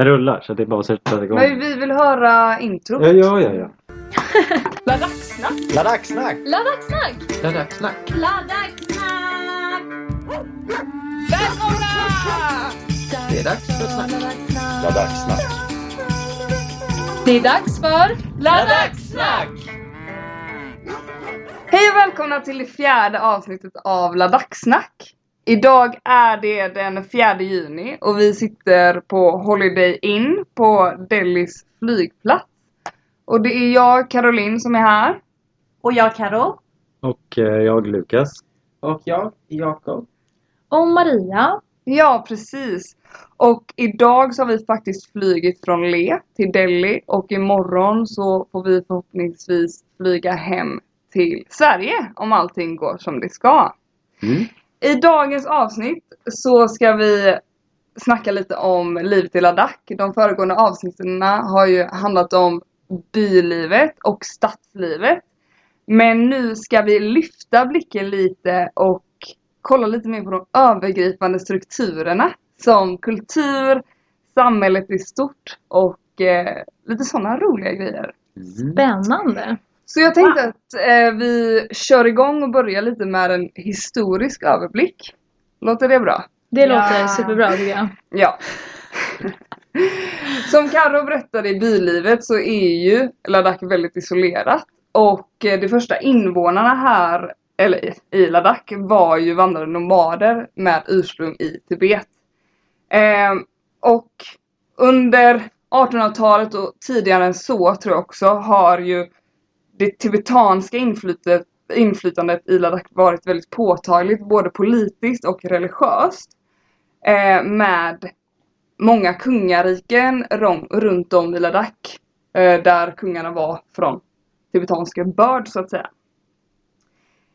Den rullar så det är bara att sätta igång. Men vi vill höra introt. Ja, ja, ja. ja. Laddacksnack. Laddacksnack! Laddacksnack! Laddacksnack! Laddacksnack! Välkomna! Det är dags för snack. Laddacksnack. Det är dags för Laddacksnack! Hej och välkomna till det fjärde avsnittet av Laddacksnack. Idag är det den 4 juni och vi sitter på Holiday Inn på Delhis flygplats. Och det är jag, Caroline, som är här. Och jag Karo. Och eh, jag Lukas. Och jag, Jakob. Och Maria. Ja, precis. Och idag så har vi faktiskt flygit från Le till Delhi och imorgon så får vi förhoppningsvis flyga hem till Sverige om allting går som det ska. Mm. I dagens avsnitt så ska vi snacka lite om livet i Ladakh. De föregående avsnitten har ju handlat om bylivet och stadslivet. Men nu ska vi lyfta blicken lite och kolla lite mer på de övergripande strukturerna som kultur, samhället i stort och eh, lite sådana roliga grejer. Spännande. Så jag tänkte att eh, vi kör igång och börjar lite med en historisk överblick. Låter det bra? Det Ja. låter superbra tycker jag. Ja. Som Karo berättade i bylivet så är ju Ladakh väldigt isolerat. Och eh, de första invånarna här, eller i- Ladakh, var ju vandrande nomader med ursprung i Tibet. Ehm, och under 1800-talet och tidigare än så tror jag också har ju det tibetanska inflytet, inflytandet i Ladakh varit väldigt påtagligt både politiskt och religiöst. Eh, med många kungariken rom- runt om i Ladakh. Eh, där kungarna var från tibetanska börd så att säga.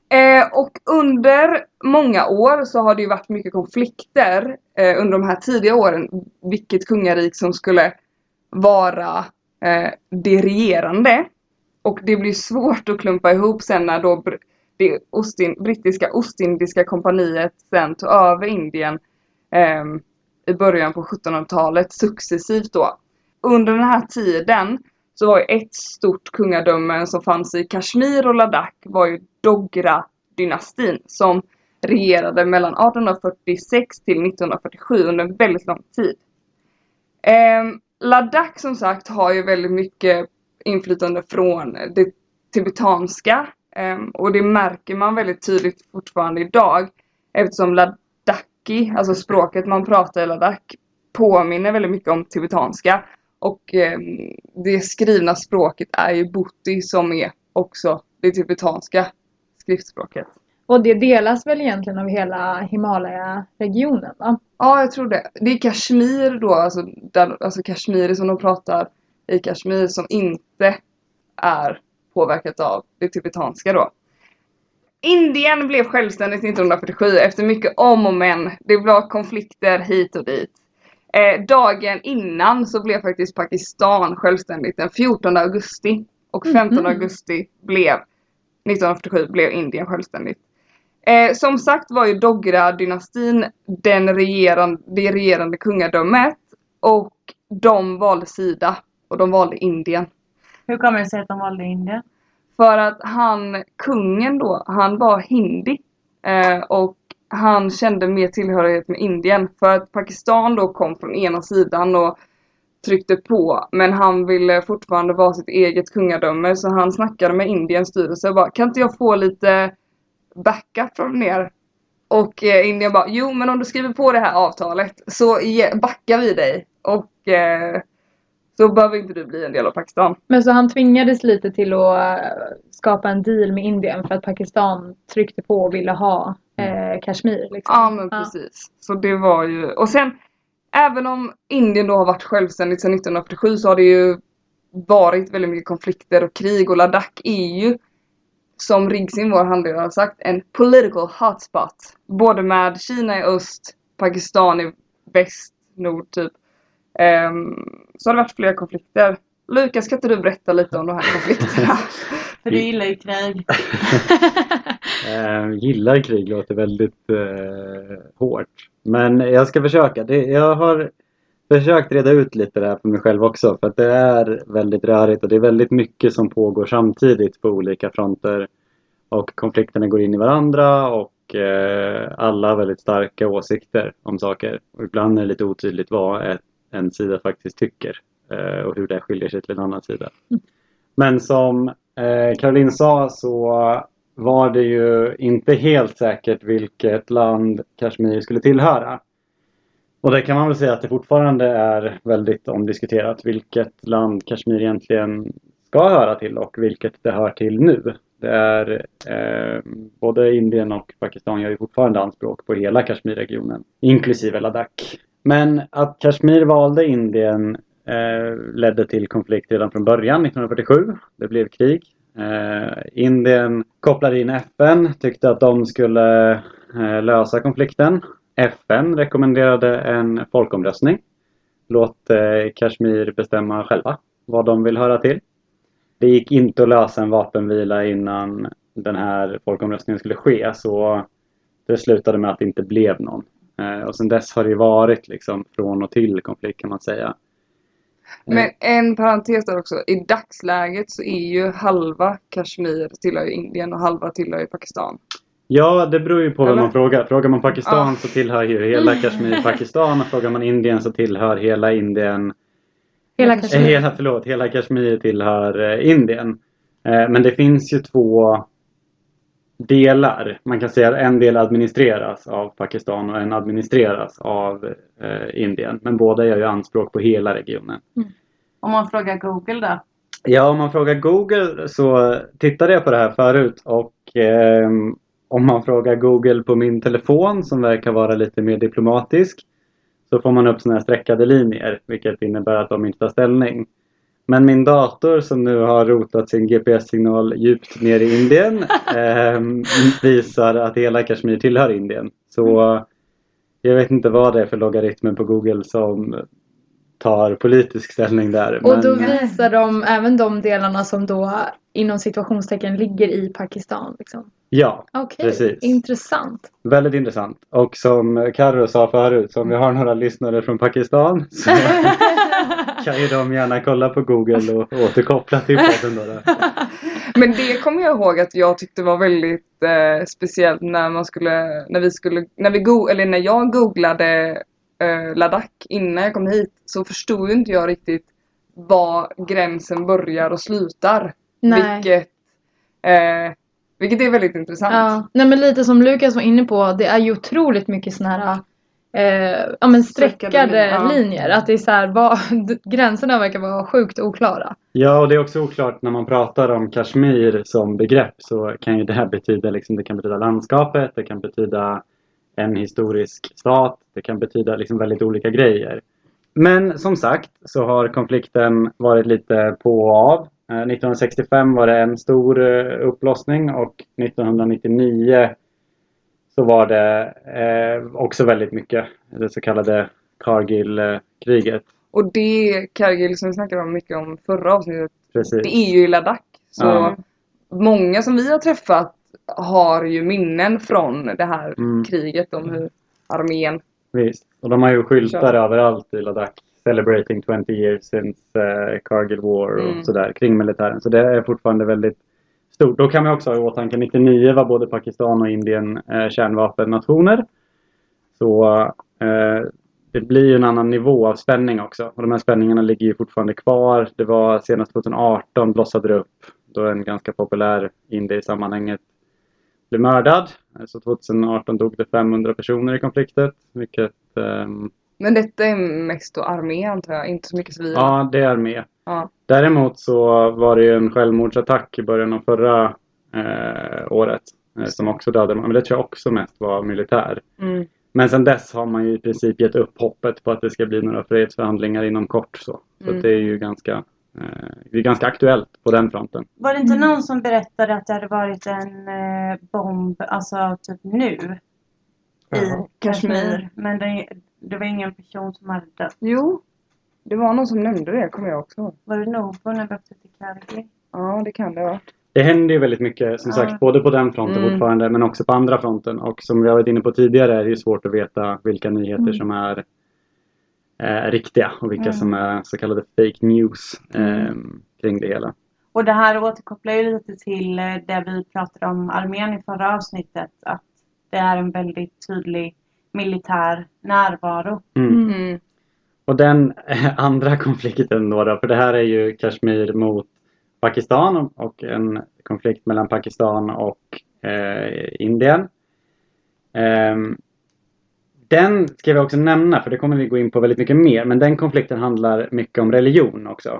Eh, och under många år så har det ju varit mycket konflikter eh, under de här tidiga åren. Vilket kungarik som skulle vara eh, det regerande. Och det blir svårt att klumpa ihop sen när då det Ostin, brittiska Ostindiska kompaniet sen tog över Indien eh, i början på 1700-talet successivt då. Under den här tiden så var ju ett stort kungadöme som fanns i Kashmir och Ladakh var ju Dogra-dynastin som regerade mellan 1846 till 1947 under en väldigt lång tid. Eh, Ladakh som sagt har ju väldigt mycket inflytande från det tibetanska ehm, och det märker man väldigt tydligt fortfarande idag eftersom Ladakhi, alltså språket man pratar i Ladakh, påminner väldigt mycket om tibetanska och ehm, det skrivna språket är ju buti som är också det tibetanska skriftspråket. Och det delas väl egentligen av hela Himalaya-regionen va? Ja, jag tror det. Det är Kashmir då, alltså, där, alltså kashmiri som de pratar i Kashmir som inte är påverkat av det tibetanska då. Indien blev självständigt 1947 efter mycket om och men. Det var konflikter hit och dit. Eh, dagen innan så blev faktiskt Pakistan självständigt den 14 augusti. Och 15 Mhm. augusti blev 1947 blev Indien självständigt. Eh, som sagt var ju Dogra-dynastin den regerande, det regerande kungadömet och de valde sida och de valde Indien. Hur kommer det sig att de valde Indien? För att han, kungen då, han var hindi. Eh, och han kände mer tillhörighet med Indien. För att Pakistan då kom från ena sidan och tryckte på. Men han ville fortfarande vara sitt eget kungadöme. Så han snackade med Indiens styrelse och bara Kan inte jag få lite backup från er? Och eh, Indien bara Jo men om du skriver på det här avtalet så ge, backar vi dig. Och eh, så behöver inte du bli en del av Pakistan. Men så han tvingades lite till att eh, skapa en deal med Indien för att Pakistan tryckte på och ville ha eh, Kashmir. Liksom. Ja men precis. Så det var ju, och sen även om Indien då har varit självständigt sedan 1947 så har det ju varit väldigt mycket konflikter och krig och Ladakh är ju som Rigsin, vår handledare, har sagt en political hotspot. Både med Kina i öst, Pakistan i väst, nord typ. Ehm, så har det varit flera konflikter. Lukas, kan inte du berätta lite om de här konflikterna? För du gillar ju krig. Eh, gillar krig låter väldigt eh, hårt. Men jag ska försöka. Det, jag har försökt reda ut lite det här för mig själv också. För att det är väldigt rörigt och det är väldigt mycket som pågår samtidigt på olika fronter. Och konflikterna går in i varandra och eh, alla har väldigt starka åsikter om saker. Och ibland är det lite otydligt vad ett, en sida faktiskt tycker eh, och hur det skiljer sig till en annan sida. Men som eh, Caroline sa så var det ju inte helt säkert vilket land Kashmir skulle tillhöra. Och det kan man väl säga att det fortfarande är väldigt omdiskuterat vilket land Kashmir egentligen ska höra till och vilket det hör till nu. Det är eh, både Indien och Pakistan gör ju fortfarande anspråk på hela Kashmirregionen, inklusive Ladakh. Men att Kashmir valde Indien eh, ledde till konflikt redan från början 1947. Det blev krig. Eh, Indien kopplade in FN, tyckte att de skulle eh, lösa konflikten. FN rekommenderade en folkomröstning. Låt eh, Kashmir bestämma själva vad de vill höra till. Det gick inte att lösa en vapenvila innan den här folkomröstningen skulle ske så det slutade med att det inte blev någon. Eh, och sen dess har det ju varit liksom från och till konflikt kan man säga. Men en parentes där också. I dagsläget så är ju halva Kashmir tillhör Indien och halva tillhör Pakistan. Ja, det beror ju på vem man frågar. Frågar man Pakistan Ja. så tillhör ju hela Kashmir Pakistan och frågar man Indien så tillhör hela Indien Hela Eh, Kashmir. Hela, förlåt, hela Kashmir tillhör eh, Indien. Men det finns ju två delar. Man kan säga att en del administreras av Pakistan och en administreras av eh, Indien. Men båda gör ju anspråk på hela regionen. Om man frågar Google då? Ja, om man frågar Google så tittade jag på det här förut och ehm, om man frågar Google på min telefon som verkar vara lite mer diplomatisk så får man upp såna här streckade linjer vilket innebär att de inte tar ställning. Men min dator som nu har rotat sin GPS-signal djupt ner i Indien ehm, visar att hela Kashmir tillhör Indien. Så jag vet inte vad det är för logaritmer på Google som tar politisk ställning där. Och då men- visar de även de delarna som då inom situationstecken ligger i Pakistan. Liksom. Ja, Okej, Precis. intressant. Väldigt intressant. Och som Karo sa förut, så om vi har några lyssnare från Pakistan så kan ju de gärna kolla på Google och återkoppla till podden. Då. Men det kommer jag ihåg att jag tyckte var väldigt eh, speciellt när man skulle, när vi skulle, när vi go- eller när jag googlade eh, Ladakh innan jag kom hit så förstod ju inte jag riktigt var gränsen börjar och slutar. Nej. Vilket, eh, vilket är väldigt intressant. Ja. Nej men lite som Lukas var inne på, det är ju otroligt mycket såna här eh, ja, men Streckade ja. linjer. Att det är så här, vad, gränserna verkar vara sjukt oklara. Ja, och det är också oklart när man pratar om Kashmir som begrepp så kan ju det här betyda, liksom, det kan betyda landskapet, det kan betyda en historisk stat, det kan betyda liksom väldigt olika grejer. Men som sagt så har konflikten varit lite på och av. Eh, 1965 var det en stor eh, upplossning och 1999 så var det eh, också väldigt mycket det så kallade Kargil-kriget. Och det Kargil som vi snackade om mycket om förra avsnittet, Precis. det är ju i Ladakh. Så Ja. många som vi har träffat har ju minnen från det här Mm. kriget om hur armén Visst. Och de har ju skyltar Kör. överallt i Ladakh. Celebrating 20 years since eh, Kargil War och Mm. sådär kring militären. Så det är fortfarande väldigt stort. Då kan man också ha i åtanke 99 var både Pakistan och Indien eh, kärnvapennationer. Så eh, det blir en annan nivå av spänning också. Och de här spänningarna ligger ju fortfarande kvar. Det var senast 2018 blossade det upp. Då en ganska populär indie i sammanhanget blev mördad. Eh, Så 2018 dog det 500 personer i konflikten. Vilket ehm, Men detta är mest då armé antar jag, inte så mycket civila. Ja, det är med. Ja. Däremot så var det ju en självmordsattack i början av förra eh, året. Eh, som också dödade, men det tror jag också mest var militär. Mm. Men sen dess har man ju i princip gett upp hoppet på att det ska bli några fredsförhandlingar inom kort. Så, så Mm. det är ju ganska, eh, det är ganska aktuellt på den fronten. Var det inte någon som berättade att det hade varit en eh, bomb, alltså typ nu? I Ja. Kashmir. Men det, det var ingen person som hade dött. Jo, det var någon som nämnde det, kommer jag också ihåg. Var det Nobo när vi åkte till Kargil? Ja, det kan det vara. Det händer ju väldigt mycket som Ja. sagt både på den fronten Mm. fortfarande men också på andra fronten. Och som vi har varit inne på tidigare är det ju svårt att veta vilka nyheter Mm. som är är riktiga och vilka Mm. som är så kallade fake news eh, Mm. kring det hela. Och det här återkopplar ju lite till eh, det vi pratade om armén i förra avsnittet. Att det är en väldigt tydlig militär närvaro. Mm. Och den andra konflikten då, då, för det här är ju Kashmir mot Pakistan och- en konflikt mellan Pakistan och eh, Indien. Ehm, den ska vi också nämna, för det kommer vi gå in på väldigt mycket mer, men den konflikten handlar mycket om religion också.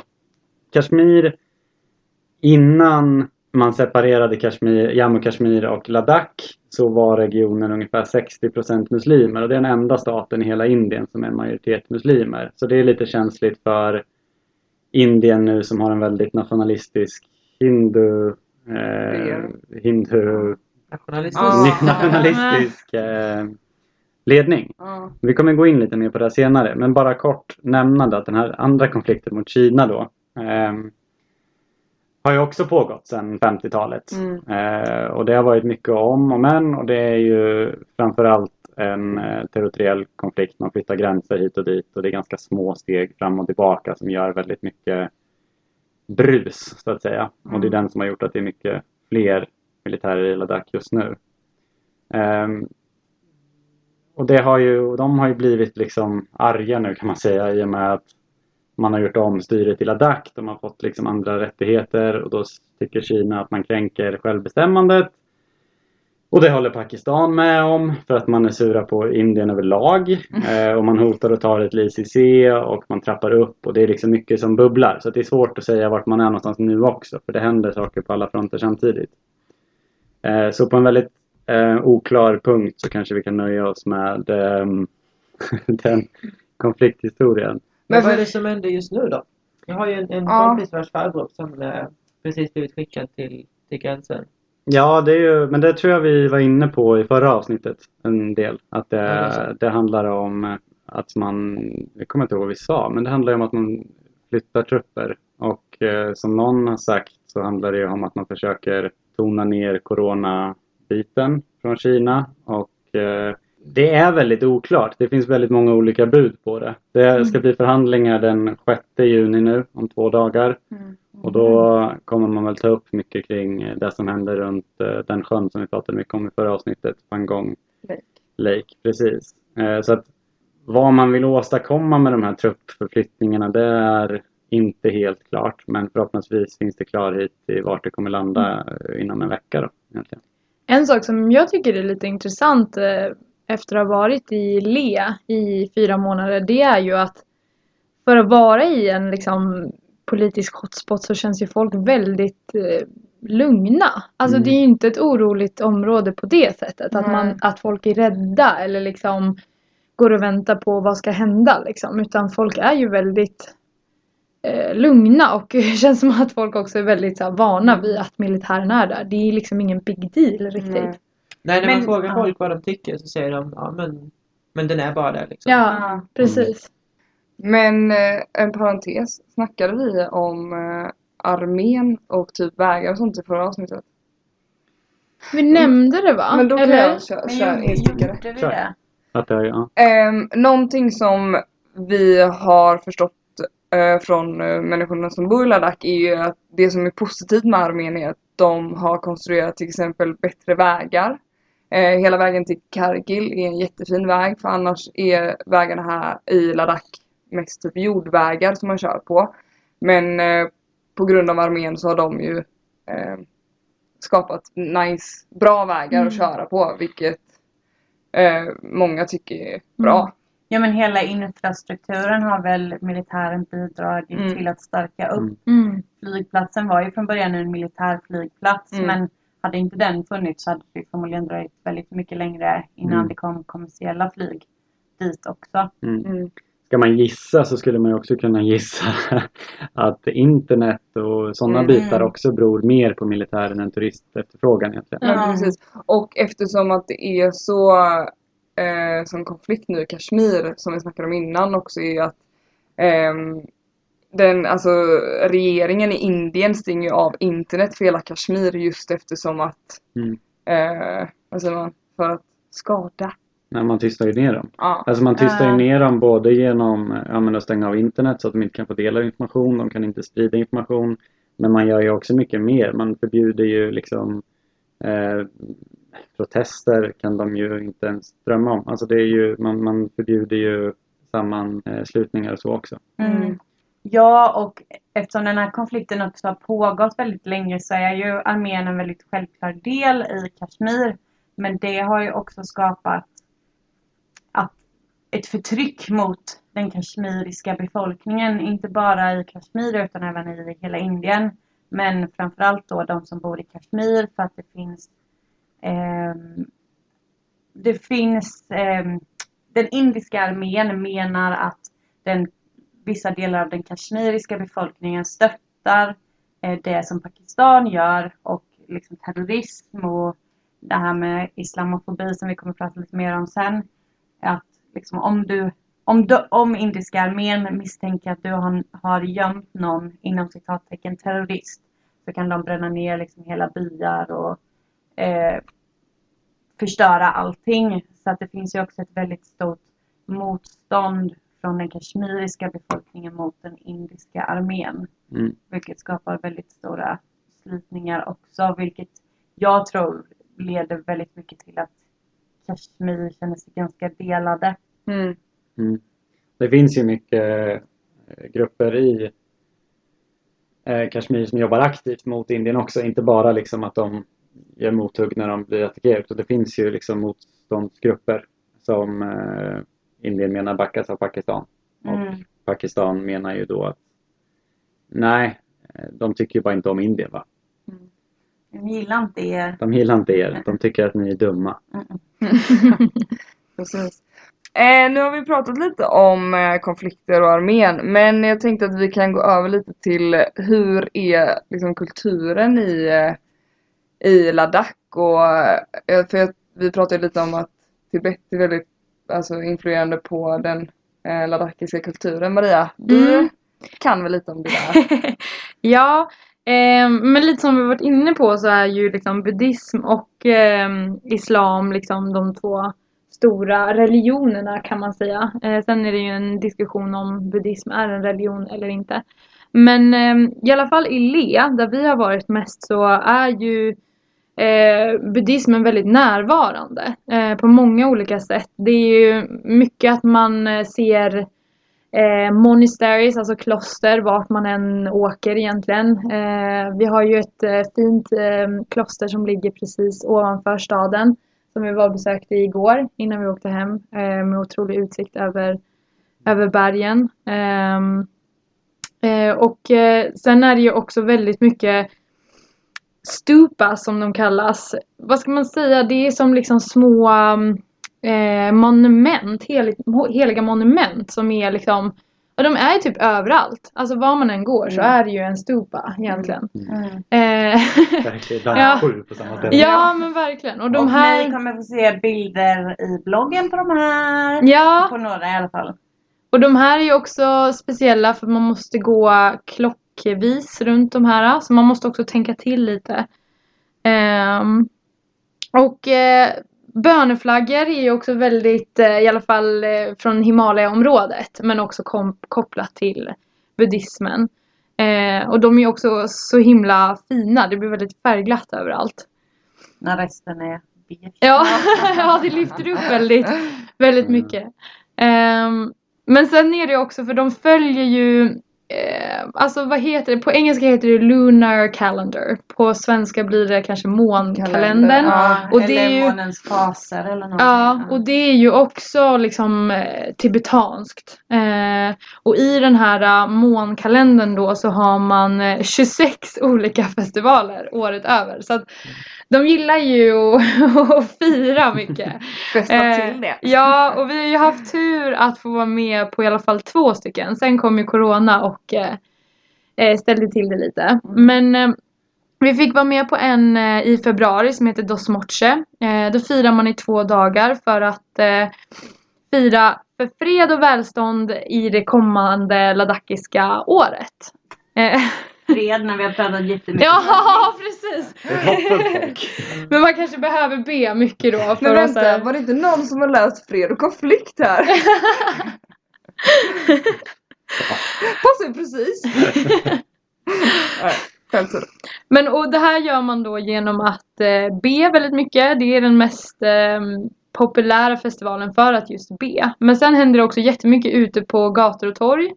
Kashmir, innan man separerade Kashmir, Jammu Kashmir och Ladakh så var regionen ungefär 60% muslimer och det är den enda staten i hela Indien som är en majoritet muslimer. Så det är lite känsligt för Indien nu som har en väldigt nationalistisk hindu, eh, hindu Nationalistisk. Nationalistisk eh, ledning. Vi kommer gå in lite mer på det senare, men bara kort nämnande att den här andra konflikten mot Kina då ehm, har ju också pågått sedan 50-talet. Mm. Eh, och det har varit mycket om och men och det är ju framförallt en eh, territoriell konflikt. Man flyttar gränser hit och dit och det är ganska små steg fram och tillbaka som gör väldigt mycket brus så att säga. Och det är den som har gjort att det är mycket fler militärer i Ladakh just nu. Ehm, och det har ju, de har ju blivit liksom arga nu kan man säga i och med att man har gjort om styret i Ladakh. De har fått liksom andra rättigheter och då tycker Kina att man kränker självbestämmandet. Och det håller Pakistan med om för att man är sura på Indien överlag. Eh, och man hotar att ta det till ICC och man trappar upp och det är liksom mycket som bubblar. Så det är svårt att säga vart man är någonstans nu också för det händer saker på alla fronter samtidigt. Eh, så på en väldigt eh, oklar punkt så kanske vi kan nöja oss med ehm, den konflikthistorien. Men vad är det som händer just nu då? Jag har ju en, en Ja. kompis vars farbror som eh, precis blivit skickad till, till gränsen. Ja, det är ju, men det tror jag vi var inne på i förra avsnittet en del. Att det, Ja, det det handlar om att man, jag kommer inte ihåg vad vi sa, men det handlar om att man flyttar trupper. Och eh, som någon har sagt så handlar det om att man försöker tona ner coronabiten från Kina. Och eh, det är väldigt oklart. Det finns väldigt många olika bud på det. Det ska bli förhandlingar den 6 juni nu, om två dagar. Mm. Och då kommer man väl ta upp mycket kring det som händer runt eh, den sjön som vi pratade mycket om i förra avsnittet, Pangong Lake. Lake. Precis. Eh, Så att vad man vill åstadkomma med de här truppförflyttningarna det är inte helt klart. Men förhoppningsvis finns det klarhet i vart det kommer landa eh, inom en vecka då. Egentligen. En sak som jag tycker är lite intressant eh, efter att ha varit i Le i fyra månader det är ju att för att vara i en liksom politisk hotspot så känns ju folk väldigt eh, lugna. Alltså Mm. det är ju inte ett oroligt område på det sättet. Att, man, att folk är rädda eller liksom går och väntar på vad ska hända liksom. Utan folk är ju väldigt eh, lugna och det känns som att folk också är väldigt så här, vana vid att militären är där. Det är liksom ingen big deal riktigt. Nej. Nej, när Men- man frågar ja. folk vad de tycker så säger de ja men, men den är bara där liksom. Ja, precis. Men eh, en parentes, snackade vi om eh, armén och typ vägar och sånt i förra avsnittet? Vi nämnde det va? Men då kan Eller? jag köra, gjorde, instickare. gjorde vi det? Att det, ja. Um, någonting som vi har förstått eh, från uh, människorna som bor i Ladakh är ju att det som är positivt med armén är att de har konstruerat till exempel bättre vägar. Eh, hela vägen till Kargil är en jättefin väg för annars är vägarna här i Ladakh mest typ jordvägar som man kör på. Men eh, på grund av armén så har de ju eh, skapat nice, bra vägar Mm. att köra på vilket eh, många tycker är bra. Ja men hela infrastrukturen har väl militären bidragit Mm. till att stärka upp. Mm. Mm. Flygplatsen var ju från början en militär flygplats Mm. men hade inte den funnits så hade det förmodligen dröjt väldigt mycket längre innan Mm. det kom kommersiella flyg dit också. Mm. Mm. Ska man gissa så skulle man ju också kunna gissa att internet och sådana Mm. bitar också beror mer på militären än turistefterfrågan egentligen. Ja, precis. Och eftersom att det är så eh, som konflikt nu i Kashmir som vi snackade om innan också är att ehm, den, alltså regeringen i Indien stänger ju av internet för hela Kashmir just eftersom att Mm. eh, vad säger man, för att skada när man tystar ju ner dem. Ja. Alltså man tystar ju Ja. ner dem både genom eh, ja, men att stänga av internet så att de inte kan få del av information, de kan inte sprida information. Men man gör ju också mycket mer. Man förbjuder ju liksom eh, protester kan de ju inte ens drömma om. Alltså det är ju, man, man förbjuder ju sammanslutningar och så också. Mm. Ja, och eftersom den här konflikten också har pågått väldigt länge så är ju armén en väldigt självklar del i Kashmir. Men det har ju också skapat att ett förtryck mot den kashmiriska befolkningen. Inte bara i Kashmir utan även i hela Indien. Men framförallt då de som bor i Kashmir för att det finns eh, det finns eh, den indiska armén menar att den vissa delar av den kashmiriska befolkningen stöttar eh, det som Pakistan gör och liksom terrorism och det här med islamofobi som vi kommer att prata lite mer om sen. Att liksom om du om, du, om indiska armén misstänker att du har, har gömt någon inom citattecken terrorist så kan de bränna ner liksom hela byar och eh, förstöra allting. Så att det finns ju också ett väldigt stort motstånd från den kashmiriska befolkningen mot den indiska armén. Mm. Vilket skapar väldigt stora slitningar också. Vilket jag tror leder väldigt mycket till att Kashmir känner sig ganska delade. Mm. Mm. Det finns ju mycket eh, grupper i eh, Kashmir som jobbar aktivt mot Indien också. Inte bara liksom att de gör mothugg när de blir attackerade. utan Det finns ju liksom motståndsgrupper som eh, Indien menar backas av Pakistan. Mm. Och Pakistan menar ju då att nej, de tycker ju bara inte om Indien va. Jag gillar inte er. De gillar inte er. De tycker att ni är dumma. Precis. Eh, nu har vi pratat lite om eh, konflikter och armén men jag tänkte att vi kan gå över lite till hur är liksom, kulturen i, eh, i Ladakh och eh, för jag, vi pratade lite om att Tibet är väldigt alltså, influerande på den eh, ladakhiska kulturen. Maria, du Mm. kan väl lite om det där? ja, eh, men lite som vi varit inne på så är ju liksom buddhism och eh, islam liksom de två stora religionerna kan man säga. Eh, sen är det ju en diskussion om buddhism är en religion eller inte. Men eh, i alla fall i Le, där vi har varit mest så är ju eh, buddhismen väldigt närvarande eh, på många olika sätt. Det är ju mycket att man eh, ser eh, monasteries, alltså kloster, vart man än åker egentligen. Eh, vi har ju ett eh, fint eh, kloster som ligger precis ovanför staden som vi var och besökte igår innan vi åkte hem eh, med otrolig utsikt över, över bergen. Ehm, eh, och eh, sen är det ju också väldigt mycket stupa som de kallas. Vad ska man säga? Det är som liksom små eh, monument, hel, heliga monument som är liksom och de är typ överallt. Alltså var man än går så Mm. är det ju en stupa egentligen. Mm. Eh, Verkligen. Ja. sju på samma ställe. ja men verkligen. Och de och här... ni kommer få se bilder i bloggen på de här. Ja, På några i alla fall. och de här är ju också speciella för man måste gå klockvis runt de här. Så man måste också tänka till lite. Ehm, och eh, böneflaggor är ju också väldigt, eh, i alla fall eh, från Himalaya-området. Men också kom, kopplat till buddhismen. Eh, och de är ju också så himla fina. Det blir väldigt färgglatt överallt. När resten är beige. Ja, ja det lyfter upp väldigt, väldigt Mm. mycket. Ehm, men sen är det också, för de följer ju eh, Alltså vad heter det? På engelska heter det Lunar Calendar. På svenska blir det kanske månkalendern. Ja. och det eller är ju- månens faser eller någonting. Ja, och det är ju också liksom eh, tibetanskt. Eh, och i den här eh, månkalendern då så har man eh, 26 olika festivaler året över. Så att de gillar ju att, fira mycket. Festa Eh, till det. Ja, och vi har ju haft tur att få vara med på i alla fall två stycken. Sen kom ju corona och eh, eh, ställde till det lite. Men eh, vi fick vara med på en eh, i februari som heter Dos Moche. Då firar man i två dagar för att fira för fred och välstånd i det kommande ladakhiska året. Fred när vi har pratat jättemycket. Ja, precis! Men man kanske behöver be mycket då. För Men att så här- vänta, var det inte någon som har läst fred och konflikt här? Passar precis. Men och det här gör man då genom att eh, be väldigt mycket. Det är den mest eh, populära festivalen för att just be. Men sen händer det också jättemycket ute på gator och torg.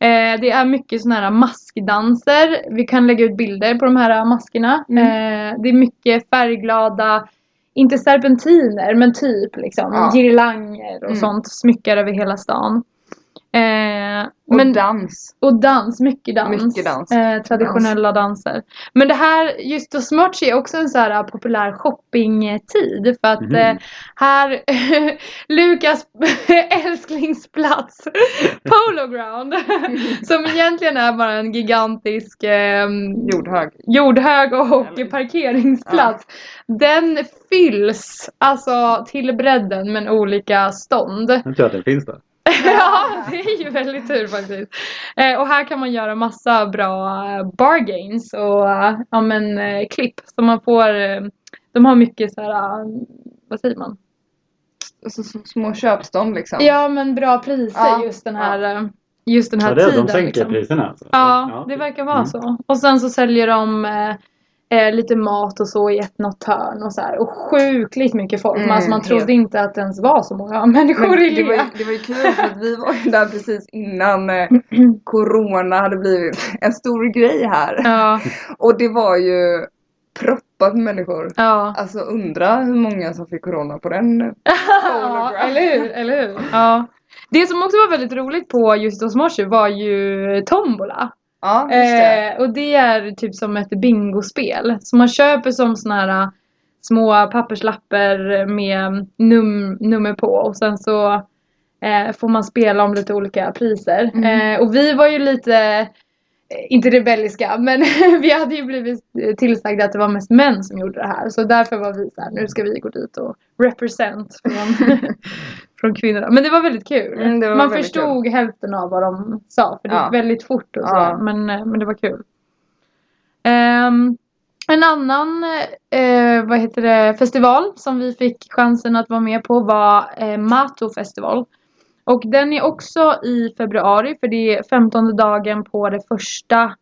Eh, det är mycket sådana här maskdanser. Vi kan lägga ut bilder på de här maskerna. Mm. Eh, det är mycket färgglada, inte serpentiner men typ liksom Ja. girlanger och Mm. sånt. Smyckar över hela stan. Eh, Och men, dans. och dans, mycket dans. Mycket dans. Eh, traditionella danser. Men det här, just då Smuts är också en så här populär shoppingtid. För att Mhm. eh, här, Lukas älsklingsplats, Polo Ground. som egentligen är bara en gigantisk eh, Jordhög. jordhög och Eller- parkeringsplats. Den fylls alltså till bredden med olika stånd. Jag tror att den finns där. ja, det är ju väldigt tur faktiskt. Eh, och här kan man göra massa bra eh, bargains och eh, ja, men, eh, klipp. Så man får, eh, de har mycket så här, eh, vad säger man? Så, så, små köpstånd liksom. Ja men bra priser Ja, just den här, eh, just den här Ja, det, tiden. de sänker liksom. priserna alltså? Ja, det verkar vara Mm. så. Och sen så säljer de eh, lite mat och så i ett något hörn och så här. Och sjukligt mycket folk. Mm, alltså man helt. trodde inte att det ens var så många människor Men i det, var det var ju kul för att vi var ju där precis innan eh, Corona hade blivit en stor grej här. Ja, Och det var ju proppat med människor. ja. Alltså undra hur många som fick Corona på den. ja, eller hur? Eller hur? Ja. Det som också var väldigt roligt på just hos morse var ju tombola. Ja, det. Eh, och det är typ som ett bingospel. Så man köper som såna här äh, små papperslappar med num nummer på och sen så eh, får man spela om lite olika priser. Mm. Eh, och vi var ju lite, eh, inte rebelliska, men vi hade ju blivit tillsagda att det var mest män som gjorde det här. Så därför var vi så här, nu ska vi gå dit och represent från, kvinnorna. Men det var väldigt kul. Mm, var man väldigt förstod hälften av vad de sa, för det Ja. gick väldigt fort och så, Ja. men, eh, men det var kul. Ehm, en annan eh, vad heter det, festival som vi fick chansen att vara med på var eh, Mato festival. Och den är också i februari för det är 15 dagen på det första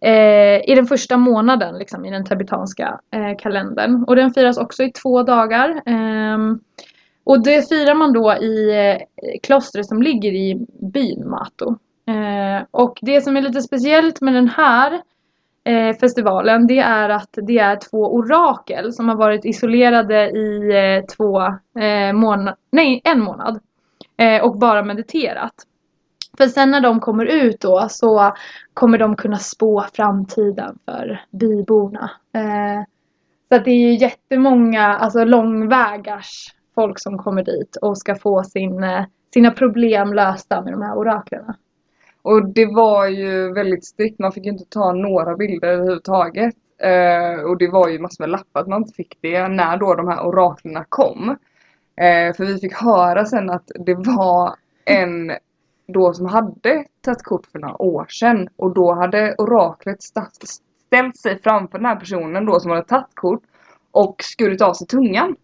eh, i den första månaden liksom, i den tibetanska eh, kalendern. Och den firas också i två dagar. Och det firar man då i eh, klostret som ligger i byn Mato. Eh, och det som är lite speciellt med den här eh, festivalen det är att det är två orakel som har varit isolerade i eh, två eh, månader, nej en månad. Eh, och bara mediterat. För sen när de kommer ut då så kommer de kunna spå framtiden för byborna. Eh, så att det är ju jättemånga, alltså långvägars folk som kommer dit och ska få sin, eh, sina problem lösta med de här oraklerna. Och det var ju väldigt strikt, man fick ju inte ta några bilder överhuvudtaget. Eh, och det var ju massor med lappar att man inte fick det när då de här oraklerna kom. Eh, för vi fick höra sen att det var en då som hade tagit kort för några år sedan och då hade oraklet ställt sig framför den här personen då som hade tagit kort och skurit av sig tungan.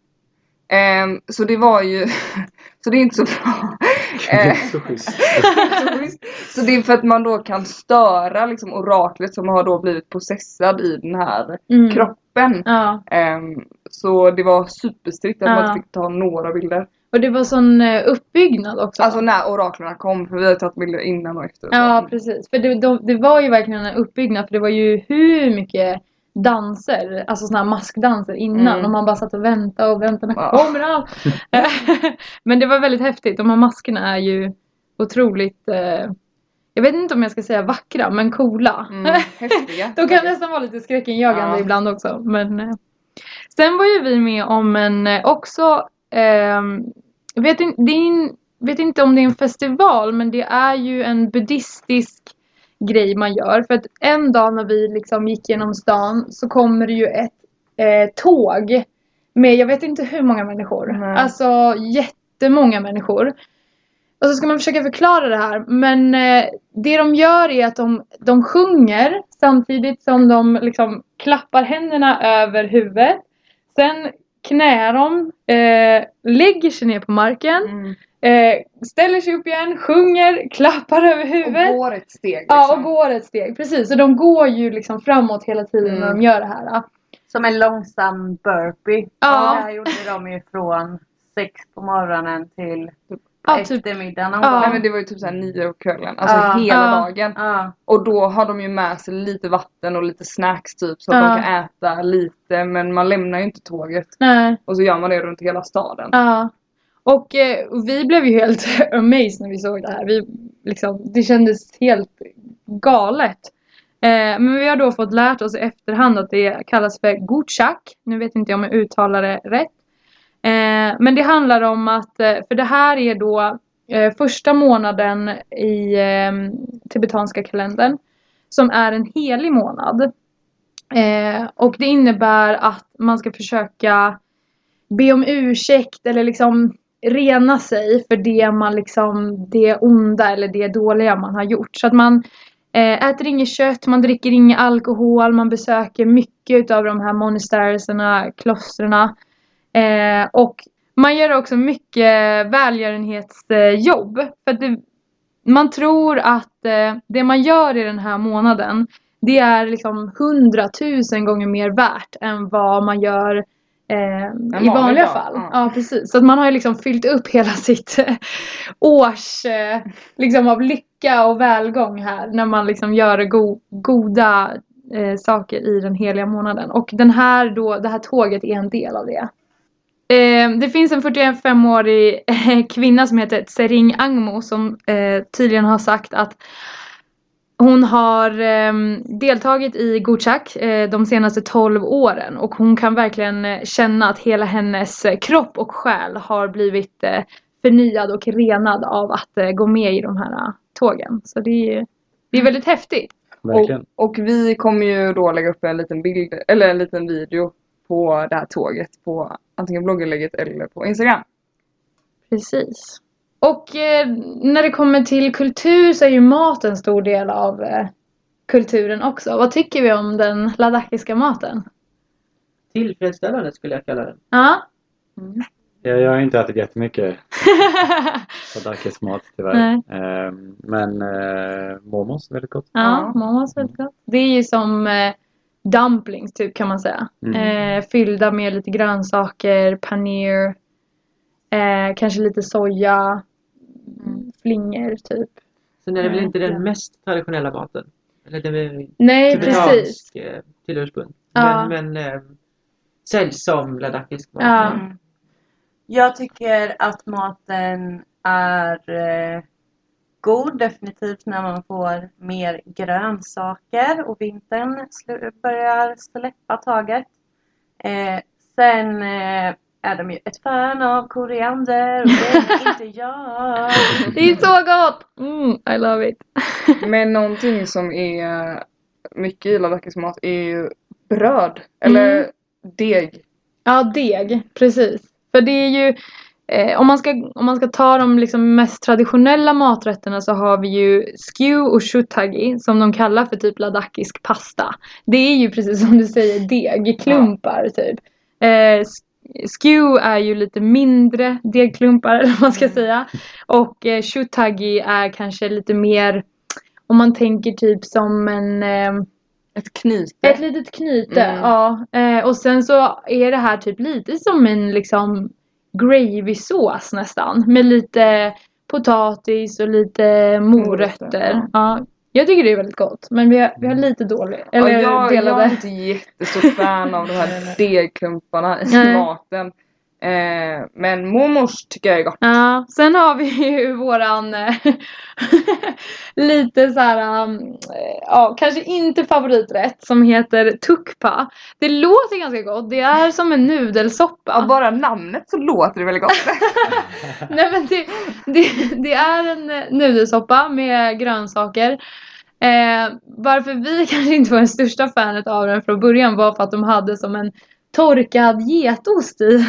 Ehm, så det var ju, så det är inte så bra. Det är så schysst. så. Så det är för att man då kan störa liksom oraklet som har då blivit processad i den här Mm. kroppen. Ja, Ehm, så det var superstrikt att man Ja. inte fick ta några bilder. och det var sån eh, uppbyggnad också. Alltså när oraklerna kom, för vi har tagit bilder innan och efter. och. Ja, precis. För det, de, det var ju verkligen en uppbyggnad för det var ju hur mycket danser, alltså såna här maskdanser innan Mm. och man bara satt och väntade och väntade, när kommer han? Men det var väldigt häftigt. De här maskerna är ju otroligt, eh, jag vet inte om jag ska säga vackra, men coola. Mm, häftiga. De kan nästan vara lite skräckinjagande Ja. ibland också. Men, eh. Sen var ju vi med om en eh, också, jag vet, in, det vet inte om det är en festival men det är ju en buddhistisk grej man gör. För att en dag när vi liksom gick genom stan så kommer det ju ett eh, tåg med jag vet inte hur många människor. Nej. Alltså jättemånga människor. och så ska man försöka förklara det här. Men eh, det de gör är att de, de sjunger samtidigt som de liksom klappar händerna över huvudet. Sen knäar de, eh, lägger sig ner på marken, Mm. Eh, ställer sig upp igen, sjunger, klappar över huvudet. Och går ett steg liksom. Ja, och går ett steg. Precis, så de går ju liksom framåt hela tiden när Mm. de gör det här. ja. Som en långsam burpee. Ja. Och det här gjorde de ju från sex på morgonen till Ja, typ. eftermiddagen någon Ja. Nej men det var ju typ såhär nio på kvällen, alltså Ja. hela Ja. dagen. Ja. Och då har de ju med sig lite vatten och lite snacks typ så att Ja. de kan äta lite men man lämnar ju inte tåget. Nej. Och så gör man det runt hela staden. Och eh, vi blev ju helt amazed när vi såg det här. Vi, liksom, det kändes helt galet. Eh, men vi har då fått lärt oss i efterhand att det kallas för Gutschak. Nu vet inte jag om jag uttalar det rätt. Eh, men det handlar om att, eh, för det här är då eh, första månaden i eh, tibetanska kalendern. Som är en helig månad. Eh, och det innebär att man ska försöka be om ursäkt eller liksom rena sig för det man liksom, det onda eller det dåliga man har gjort. Så att man eh, äter inget kött, man dricker ingen alkohol, man besöker mycket av de här monasterierna, klostren. Eh, och man gör också mycket välgörenhetsjobb. För att det, man tror att eh, det man gör i den här månaden det är liksom hundratusen gånger mer värt än vad man gör eh, i vanlig vanliga dag, fall. ja. Ja. precis. Så att man har ju liksom fyllt upp hela sitt eh, års eh, liksom av lycka och välgång här när man liksom gör go- goda eh, saker i den heliga månaden. Och den här då, det här tåget är en del av det. Eh, det finns en 45-årig eh, kvinna som heter Tsering Angmo som tydligen har sagt att hon har eh, deltagit i Gutschak eh, de senaste 12 åren och hon kan verkligen eh, känna att hela hennes eh, kropp och själ har blivit eh, förnyad och renad av att eh, gå med i de här tågen. Så det är, det är väldigt häftigt. Verkligen. Och, och vi kommer ju då lägga upp en liten bild, eller en liten video på det här tåget på antingen blogginlägget eller på Instagram. Precis. Och eh, när det kommer till kultur så är ju mat en stor del av eh, kulturen också. Vad tycker vi om den ladakiska maten? Tillfredsställande skulle jag kalla den. Ja. Jag, jag har inte ätit jättemycket Sadakis mat tyvärr. Ehm, men eh, momos är väldigt gott. Ja, momos väldigt gott. Det är ju som eh, dumplings typ kan man säga. Mm. Eh, fyllda med lite grönsaker, panir, eh, kanske lite soja, flingor typ. Sen är det väl Mm, inte den mest traditionella maten. Eller det är Nej, precis. tibetansk eh, till ursprung. Ja. Men, men eh, säljs som ladakisk mat. Ja. Mm. Jag tycker att maten är eh, god definitivt när man får mer grönsaker och vintern börjar släppa taget. Eh, sen eh, är de ju ett fan av koriander och det är inte jag. Det är så gott! Mm, I love it. Men någonting som är mycket i Ladakis mat är ju bröd. Eller Mm. deg. Ja, deg. Precis. För det är ju eh, om, man ska, om man ska ta de liksom mest traditionella maträtterna så har vi ju skew och shutagi som de kallar för typ ladakisk pasta. Det är ju precis som du säger deg, klumpar typ. Eh, skew är ju lite mindre degklumpar eller vad man ska säga. Och eh, shutagi är kanske lite mer om man tänker typ som en eh, Ett knyte. ett litet knyte, Mm. ja. Eh, och sen så är det här typ lite som en liksom gravy-sås nästan. Med lite potatis och lite morötter. Morötter, Ja. Jag tycker det är väldigt gott. Men vi har, vi har lite dåligt. Eller ja, jag, jag delade. är inte jättestort fan av de här degklumparna i maten. Eh, men momos tycker jag är gott. Ja, sen har vi ju våran eh, lite så här, um, eh, ja kanske inte favoriträtt som heter tukpa. Det låter ganska gott, det är som en nudelsoppa. Av bara namnet så låter det väldigt gott. Nej men det, det, det är en eh, nudelsoppa med grönsaker. Eh, varför vi kanske inte var det största fanet av den från början var för att de hade som en torkad getost i.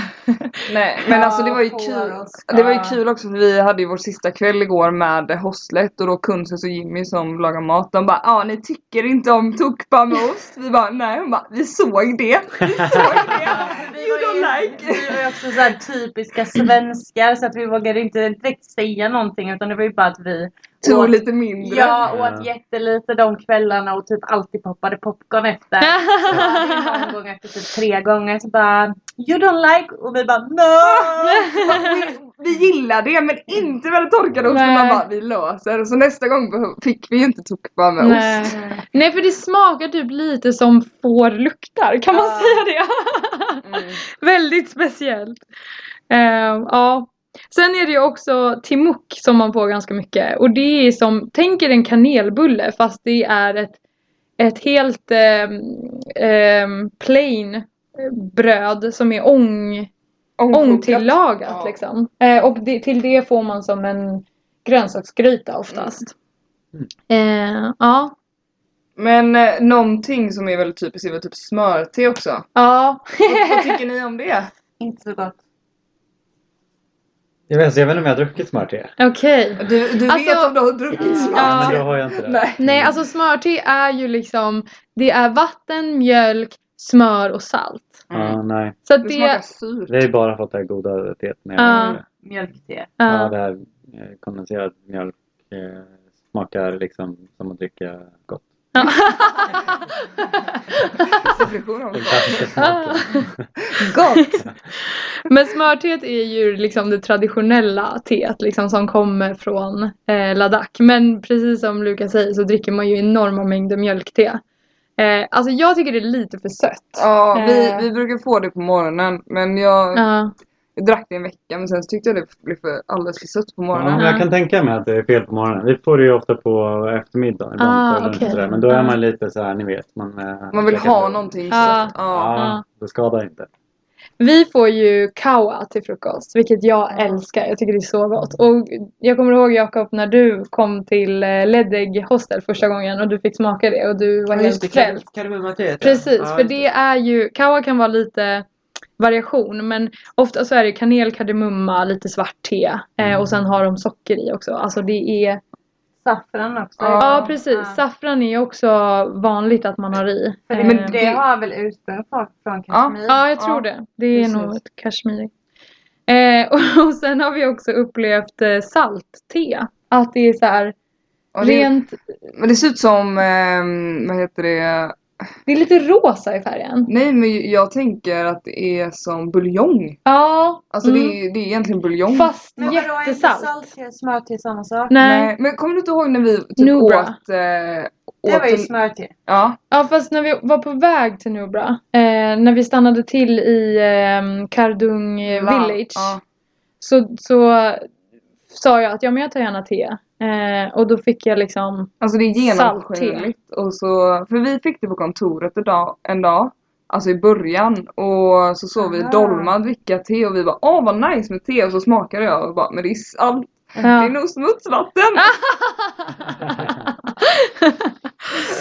Nej men alltså det var ju kul. också. Det var ju kul också för vi hade ju vår sista kväll igår med hostlet och då Kunses och Jimmy som lagar mat. De bara ja ni tycker inte om tukpa med ost. Vi bara nej. Hon bara vi såg det. Vi såg det. Vi You don't ju, like. vi var ju också så här typiska svenskar så att vi vågade inte direkt säga någonting utan det var ju bara att vi Tog åt, lite mindre. Ja, Ja. åt jättelite de kvällarna och typ alltid poppade popcorn efter. Så någon gång efter typ tre gånger så bara You don't like och vi bara No! vi, vi gillar det men inte med den torkade osten. Nej. Man bara vi löser. Så nästa gång fick vi ju inte tukpa med Nej. ost. Nej för det smakar typ lite som får luktar, kan man Ja. säga det? Mm. Väldigt speciellt. Ehm, ja. Sen är det ju också timuk som man får ganska mycket. Och det är som, tänk er en kanelbulle fast det är ett, ett helt ehm, ehm, plain eh, bröd som är ång, ångtillagat Ja. liksom. Eh, och det, till det får man som en grönsaksgryta oftast. Eh, ja. Men eh, någonting som är väldigt typiskt är väl typ smörte också. Ja. vad, vad tycker ni om det? Inte så gott. Jag vet, inte- jag vet inte om jag har druckit smörte. Okej. Du, du Alltså- vet om du har druckit smör? Ja. Men då har jag inte det. Nej. Nej, alltså smörte är ju liksom Det är vatten, mjölk, smör och salt. Ja, nej. Så att Det det... smakar surt. Det är bara fått det här goda teet det. Mjölkte. Ja, ja. det här eh, kondenserad mjölk eh, smakar liksom som att dricka gott. Gott! Men smörteet är ju liksom det traditionella teet liksom som kommer från eh, Ladakh. Men precis som Lukas säger så dricker man ju enorma mängder mjölkte. Eh, alltså jag tycker det är lite för sött. Ja, vi, Eh. vi brukar få det på morgonen men jag, Ja. Jag drack det en vecka men sen så tyckte jag det blev för, alldeles för sött på Ja, morgonen. men jag kan tänka mig att det är fel på morgonen. Vi får det ju ofta på eftermiddagen. Ibland Ah, sådär. Men då är Ah. man lite så här, ni vet. Man, eh, Man vill ha bröd. någonting Ja. sött. Ja. Ja, det skadar inte. Vi får ju kawa till frukost, vilket jag älskar. Jag tycker det är så gott. Och jag kommer ihåg Jakob när du kom till eh, Ledeg Hostel första gången och du fick smaka det och du var Ja, helt det, frälst. ja. Precis, Ja, för det är ju, kawa kan vara lite variation men ofta så är det kanel, kardemumma, lite svart te eh, och sen har de socker i också. Alltså det är, Saffran också. ja, precis, Ja. saffran är också vanligt att man har i. Eh, men det har väl ursprung från, från Kashmir? Ja, jag tror Ja, det. Det är precis. nog ett kashmir. Eh, och, och sen har vi också upplevt eh, saltte. Att det är så här Och det, rent, men det ser ut som, ehm, vad heter det? Det är lite rosa i färgen. Nej men jag tänker att det är som buljong. Ja, Alltså mm. det, är, det är egentligen buljong. fast Men vadå, är inte jättesalt. salt, smörte samma sak? Nej. Nej, men kommer du inte ihåg när vi typ Nubra. åt, eh, Det åt var ju en- smörte. Ja, Ja fast när vi var på väg till Nubra, eh, när vi stannade till i eh, Kardung la- village Ja. så, så sa jag att ja men jag tar gärna te. Eh, och då fick jag liksom Alltså det är genomskinligt. Och så, för vi fick det på kontoret en dag, en dag. Alltså i början. Och så såg vi Aha. Dolma dricka te och vi bara åh vad nice med te. Och så smakade jag och bara men det är salt. Det är ja. nog smutsvatten.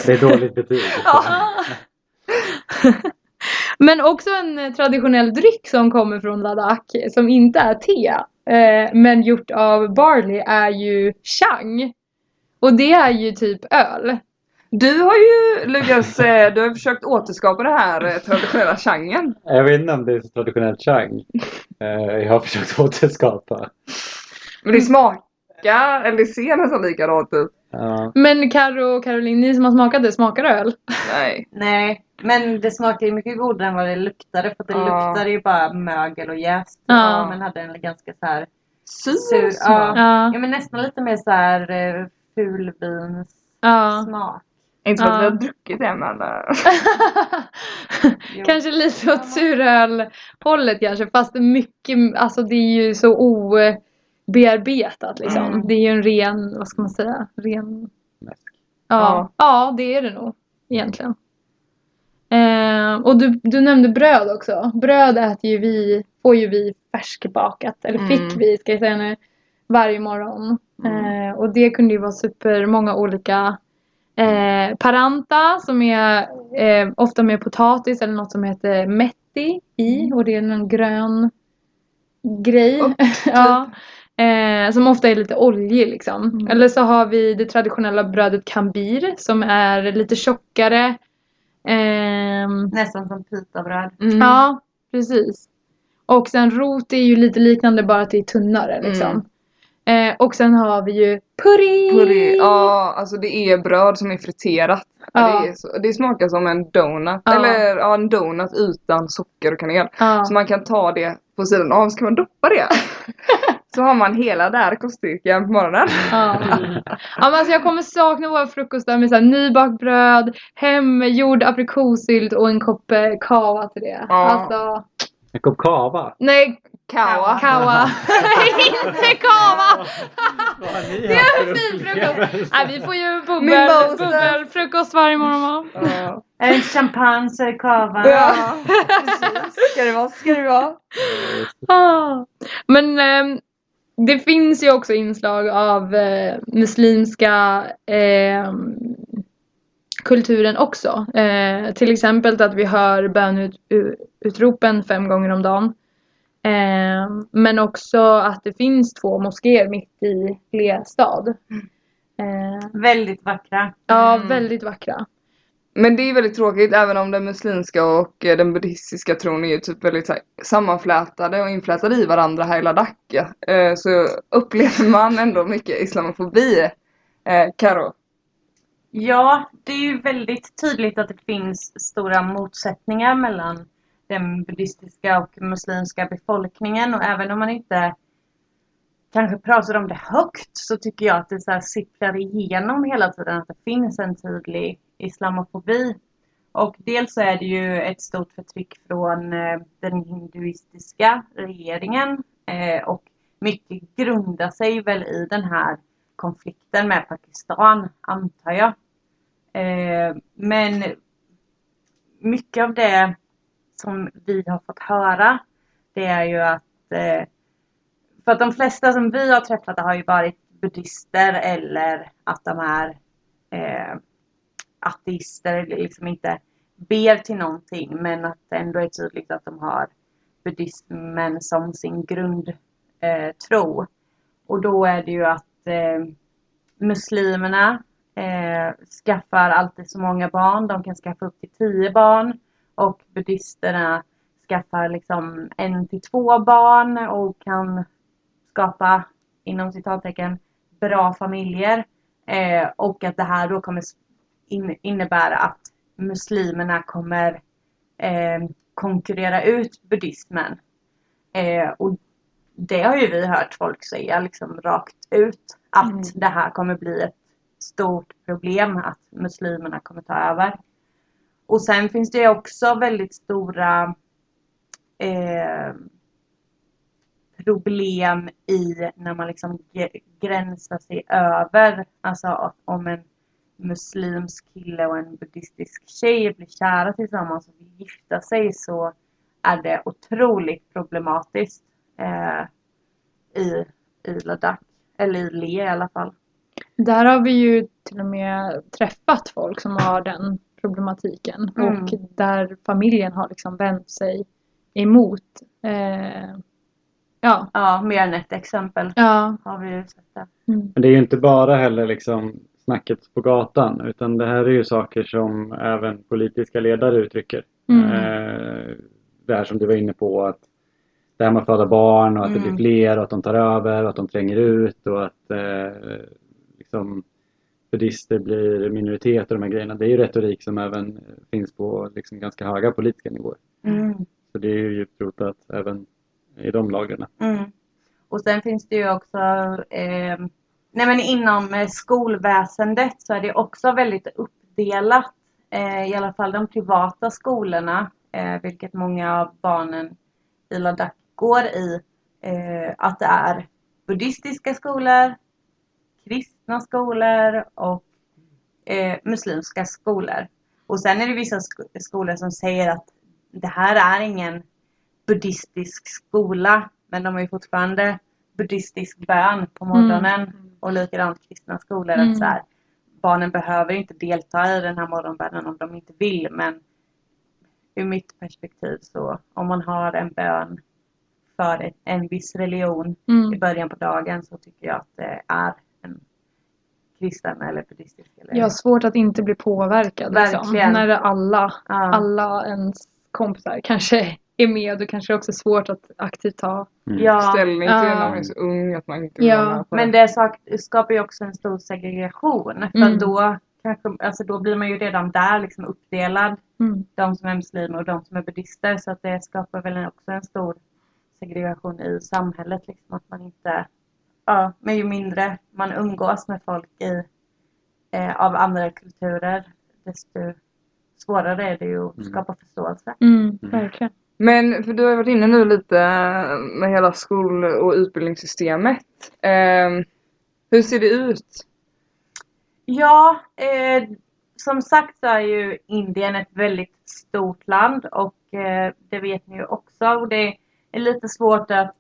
Det är dåligt betyg. Men också en traditionell dryck som kommer från Ladakh som inte är te eh, men gjort av barley är ju chang. Och det är ju typ öl. Du har ju Lukas, eh, du har försökt återskapa det här eh, traditionella changen. Jag vet inte om det är så traditionellt chang. Jag har försökt återskapa. Men det smakar, eller det ser nästan likadant ut. Ja. Men Karo och Caroline, ni som har smakat det, smakar öl? Nej. Nej, men det smakade ju mycket godare än vad det luktade. För att det Ja. luktade ju bara mögel och jäst. Ja. Men hade en ganska så här Sur. Ja. Ja. ja, men nästan lite mer så här eh, fulvins ja. smak. Inte för att vi har druckit det men. eh, kanske lite åt surölhållet kanske fast det mycket, alltså det är ju så obearbetat liksom. Mm. Det är ju en ren, vad ska man säga, ren Mäsk. Ja, ja det är det nog egentligen. Eh, och du, du nämnde bröd också. Bröd äter ju vi, får ju vi färskbakat, eller fick Mm. vi ska jag säga nu, varje morgon. Eh, och det kunde ju vara supermånga olika eh, paranta som är eh, ofta med potatis eller något som heter metti i och det är en grön grej. Och, ja. Eh, som ofta är lite oljig liksom. Mm. Eller så har vi det traditionella brödet kambir som är lite tjockare. Ehm, Nästan som pitabröd. Mm. Ja, precis. Och sen rot är ju lite liknande bara att det är tunnare liksom. Eh, och sen har vi ju puré! Puré, ja alltså det är bröd som är friterat. Ja. Det, är så, det smakar som en donut, Ja. eller ja, en donut utan socker och kanel. Ja. Så man kan ta det på sidan av, så kan man doppa det. så har man hela där koststyrkan på morgonen. Ja. ja men alltså jag kommer sakna våra frukostar med så här nybakt bröd, hemgjord aprikossylt och en kopp eh, kava till det. Ja. Alltså, En kopp kava. nej, Kawa. kava. inte kava! Det är en fin frukost. Nej, vi får ju bubbel, bubbelfrukost varje morgon va? Inte champagne så är det kava. Ja, precis. Ska det vara, ska det vara. Ah. Men ehm, det finns ju också inslag av eh, muslimska ehm, kulturen också. Eh, till exempel att vi hör bönutropen fem gånger om dagen. Eh, men också att det finns två moskéer mitt i Lea stad. Eh, Väldigt vackra. ja, Mm. väldigt vackra. Men det är väldigt tråkigt även om den muslimska och eh, den buddhistiska tron är ju typ väldigt så här, sammanflätade och inflätade i varandra här i Ladakh. Eh, så upplever man ändå mycket islamofobi. Eh, Karo. Ja, det är ju väldigt tydligt att det finns stora motsättningar mellan den buddhistiska och muslimska befolkningen och även om man inte kanske pratar om det högt så tycker jag att det så här sipprar igenom hela tiden att det finns en tydlig islamofobi. Och dels så är det ju ett stort förtryck från eh, den hinduistiska regeringen eh, och mycket grundar sig väl i den här konflikten med Pakistan, antar jag. Eh, men mycket av det som vi har fått höra, det är ju att för att de flesta som vi har träffat har ju varit buddhister eller att de är ateister eller liksom inte ber till någonting men att det ändå är tydligt att de har buddhismen som sin grundtro. Eh, och då är det ju att eh, muslimerna eh, skaffar alltid så många barn. De kan skaffa upp till tio barn. Och buddhisterna skaffar liksom en till två barn och kan skapa, inom citattecken, bra familjer. Eh, och att det här då kommer in, innebära att muslimerna kommer eh, konkurrera ut buddhismen. Eh, och det har ju vi hört folk säga liksom rakt ut att Mm. det här kommer bli ett stort problem att muslimerna kommer ta över. Och sen finns det också väldigt stora eh, problem i när man liksom gränsar sig över. Alltså om en muslimsk kille och en buddhistisk tjej blir kära tillsammans och vill gifta sig så är det otroligt problematiskt eh, i, i Ladakh. Eller i Le i alla fall. Där har vi ju till och med träffat folk som har den problematiken Mm. och där familjen har liksom vänt sig emot. Eh, ja, Ja, mer än ett exempel ja. har vi ju sett det. Mm. Men det är ju inte bara heller liksom snacket på gatan utan det här är ju saker som även politiska ledare uttrycker. Mm. Eh, det här som du var inne på att det här med att föda barn och att det Mm. blir fler och att de tar över och att de tränger ut och att eh, liksom buddhister blir minoritet och de här grejerna. Det är ju retorik som även finns på liksom ganska höga politiska nivåer. Mm. Så det är ju djupt rotat även i de lagren. Mm. Och sen finns det ju också eh, nej men inom eh, skolväsendet så är det också väldigt uppdelat. Eh, I alla fall de privata skolorna, eh, vilket många av barnen i Ladakh går i. Att det är buddhistiska skolor, kristna skolor och muslimska skolor. Och sen är det vissa sk- skolor som säger att det här är ingen buddhistisk skola. Men de har ju fortfarande buddhistisk bön på morgonen. Och likadant kristna skolor. Mm. Att så här, barnen behöver inte delta i den här morgonbönen om de inte vill. Men ur mitt perspektiv så om man har en bön för ett, en viss religion i Mm. början på dagen så tycker jag att det är en kristen eller buddhistisk. Eller, Jag har svårt att inte bli påverkad. Liksom. Verkligen. När alla, Ja. alla ens kompisar kanske är med. Då kanske det också är svårt att aktivt ta. Mm. ja, Ställning till Ja. när man är så ung att man inte vill Ja, men det. skapar ju också en stor segregation. För Mm. då, kanske, alltså då blir man ju redan där liksom uppdelad. Mm. De som är muslimer och de som är buddhister. Så att det skapar väl också en stor segregation i samhället. Liksom, att man inte, ja, men ju mindre man umgås med folk i, eh, av andra kulturer desto svårare är det ju att Mm. skapa förståelse. Mm, verkligen. Men för du har ju varit inne nu lite med hela skol och utbildningssystemet. Eh, hur ser det ut? Ja, eh, som sagt så är ju Indien ett väldigt stort land och eh, det vet ni ju också. Och det är lite svårt att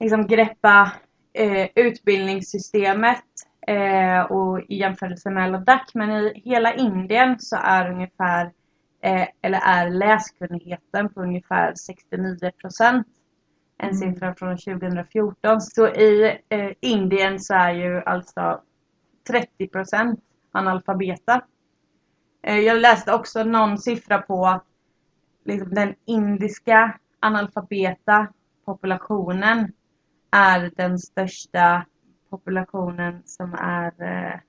liksom, greppa eh, utbildningssystemet eh, och i jämförelse med Ladakh. Men i hela Indien så är ungefär eh, eller är läskunnigheten på ungefär 69 procent. En Mm. siffra från 2014. Så i eh, Indien så är ju alltså 30 procent analfabeta. Eh, Jag läste också någon siffra på liksom den indiska analfabeta populationen är den största populationen som är eh,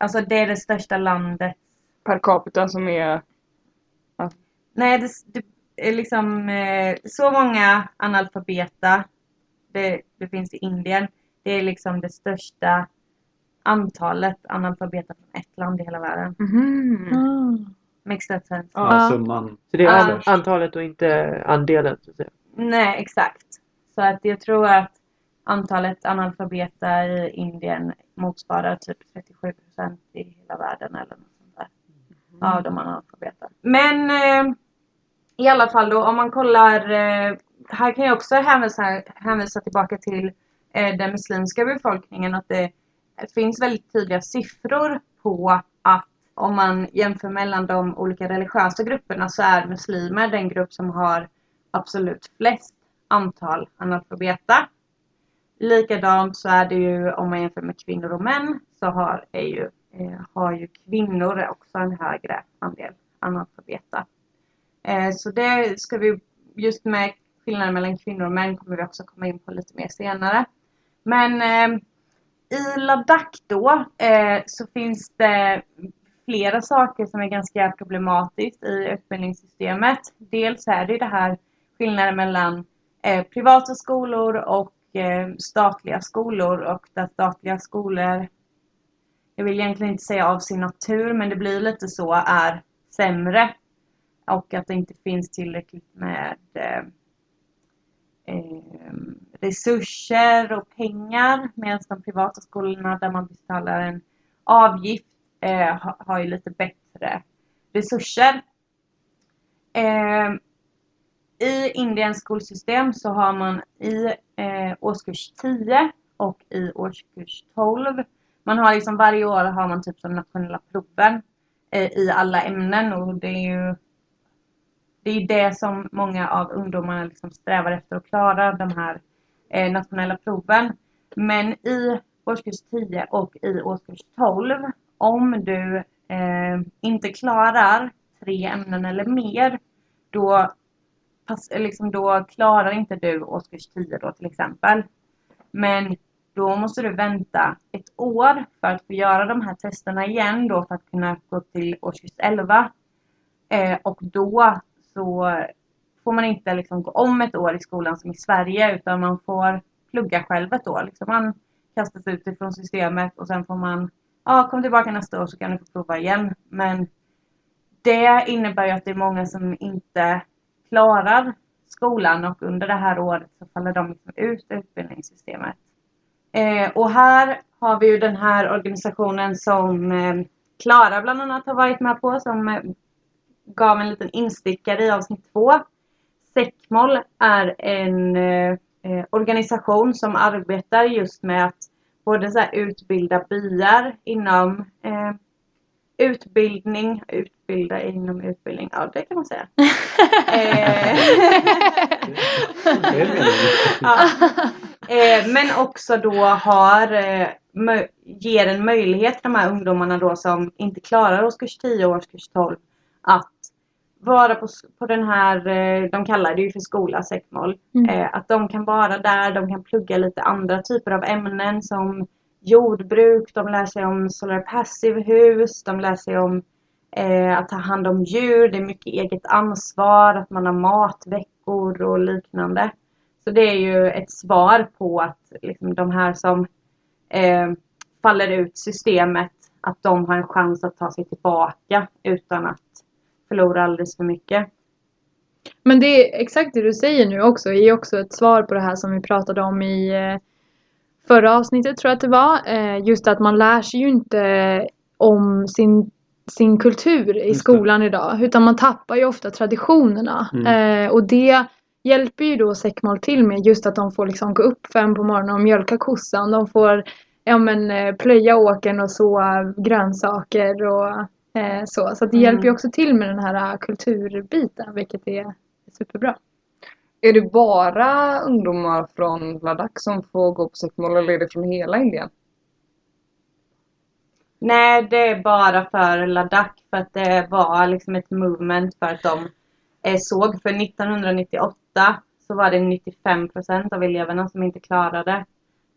alltså det är det största landet. Per capita som är... Nej, det, det är liksom eh, så många analfabeta det, det finns i Indien. Det är liksom det största antalet analfabeter från ett land i hela världen. Mhm. Ah. Makes that sense? Ja, summan. Så det är an- antalet och inte andelen. Så att säga. Nej, exakt. Så att jag tror att antalet analfabeter i Indien motsvarar typ 37 procent i hela världen eller något sånt där. Av de analfabeter. Men eh, i alla fall då om man kollar, eh, här kan jag också hänvisa, hänvisa tillbaka till eh, den muslimska befolkningen att det finns väldigt tydliga siffror på att om man jämför mellan de olika religiösa grupperna så är muslimer den grupp som har absolut flest antal analfabeta. Likadant så är det ju om man jämför med kvinnor och män så har, är ju, eh, har ju kvinnor också en högre andel analfabeta. Eh, så det ska vi, just med skillnaden mellan kvinnor och män kommer vi också komma in på lite mer senare. Men ehm, i Ladakh då eh, så finns det flera saker som är ganska problematiskt i utbildningssystemet. Dels är det ju det här skillnaden mellan eh, privata skolor och statliga skolor och där statliga skolor, jag vill egentligen inte säga av sin natur, men det blir lite så, är sämre. Och att det inte finns tillräckligt med eh, eh, resurser och pengar. Medan de privata skolorna där man betalar en avgift eh, har ju lite bättre resurser. Eh, I Indiens skolsystem så har man i eh, årskurs 10 och i årskurs 12 man har liksom varje år har man typ som nationella proven eh, i alla ämnen. Och det är ju det är det som många av ungdomarna liksom strävar efter att klara, de här eh, nationella proven. Men i årskurs 10 och i årskurs 12, om du eh, inte klarar tre ämnen eller mer, då, pass, eh, liksom, då klarar inte du årskurs 10 då till exempel. Men då måste du vänta ett år för att få göra de här testerna igen då för att kunna gå till årskurs 11. Eh, och då så får man inte liksom gå om ett år i skolan som i Sverige utan man får plugga själv ett år. Liksom man kastas ut ifrån systemet och sen får man, ja kom tillbaka nästa år så kan du få prova igen. Men det innebär ju att det är många som inte klarar skolan och under det här året så faller de liksom ut ur utbildningssystemet. Eh, och här har vi ju den här organisationen som eh, Klara bland annat har varit med på som eh, gav en liten instickare i avsnitt två. Säckmoll är en eh, eh, organisation som arbetar just med att både så här, utbilda byar inom eh, utbildning, utbilda inom utbildning, ja det kan man säga. Eh, ja. eh, men också då har, eh, ger en möjlighet för de här ungdomarna då som inte klarar årskurs 10 och årskurs 12 att vara på, på den här, eh, de kallar det ju för skola, Säckmål. Mm. Eh, att de kan vara där, de kan plugga lite andra typer av ämnen som jordbruk, de lär sig om solar passive hus, de lär sig om eh, att ta hand om djur, det är mycket eget ansvar, att man har matveckor och liknande. Så det är ju ett svar på att liksom, de här som eh, faller ut systemet, att de har en chans att ta sig tillbaka utan att förlora alldeles för mycket. Men det är exakt det du säger nu också är också ett svar på det här som vi pratade om i eh, förra avsnittet tror jag att det var. Eh, just att man lär sig ju inte om sin, sin kultur i Just det. skolan idag. Utan man tappar ju ofta traditionerna. Mm. Eh, och det hjälper ju då Säckmål till med just att de får liksom gå upp fem på morgonen och mjölka kossan. De får ja, men, eh, plöja åkern och så grönsaker och eh, så. Så att det Mm. hjälper ju också till med den här eh, kulturbiten vilket är superbra. Är det bara ungdomar från Ladakh som får gå på Säckmål eller är det från hela Indien? Nej, det är bara för Ladakh för att det var liksom ett movement för att de eh, såg för 1998 så var det 95% av eleverna som inte klarade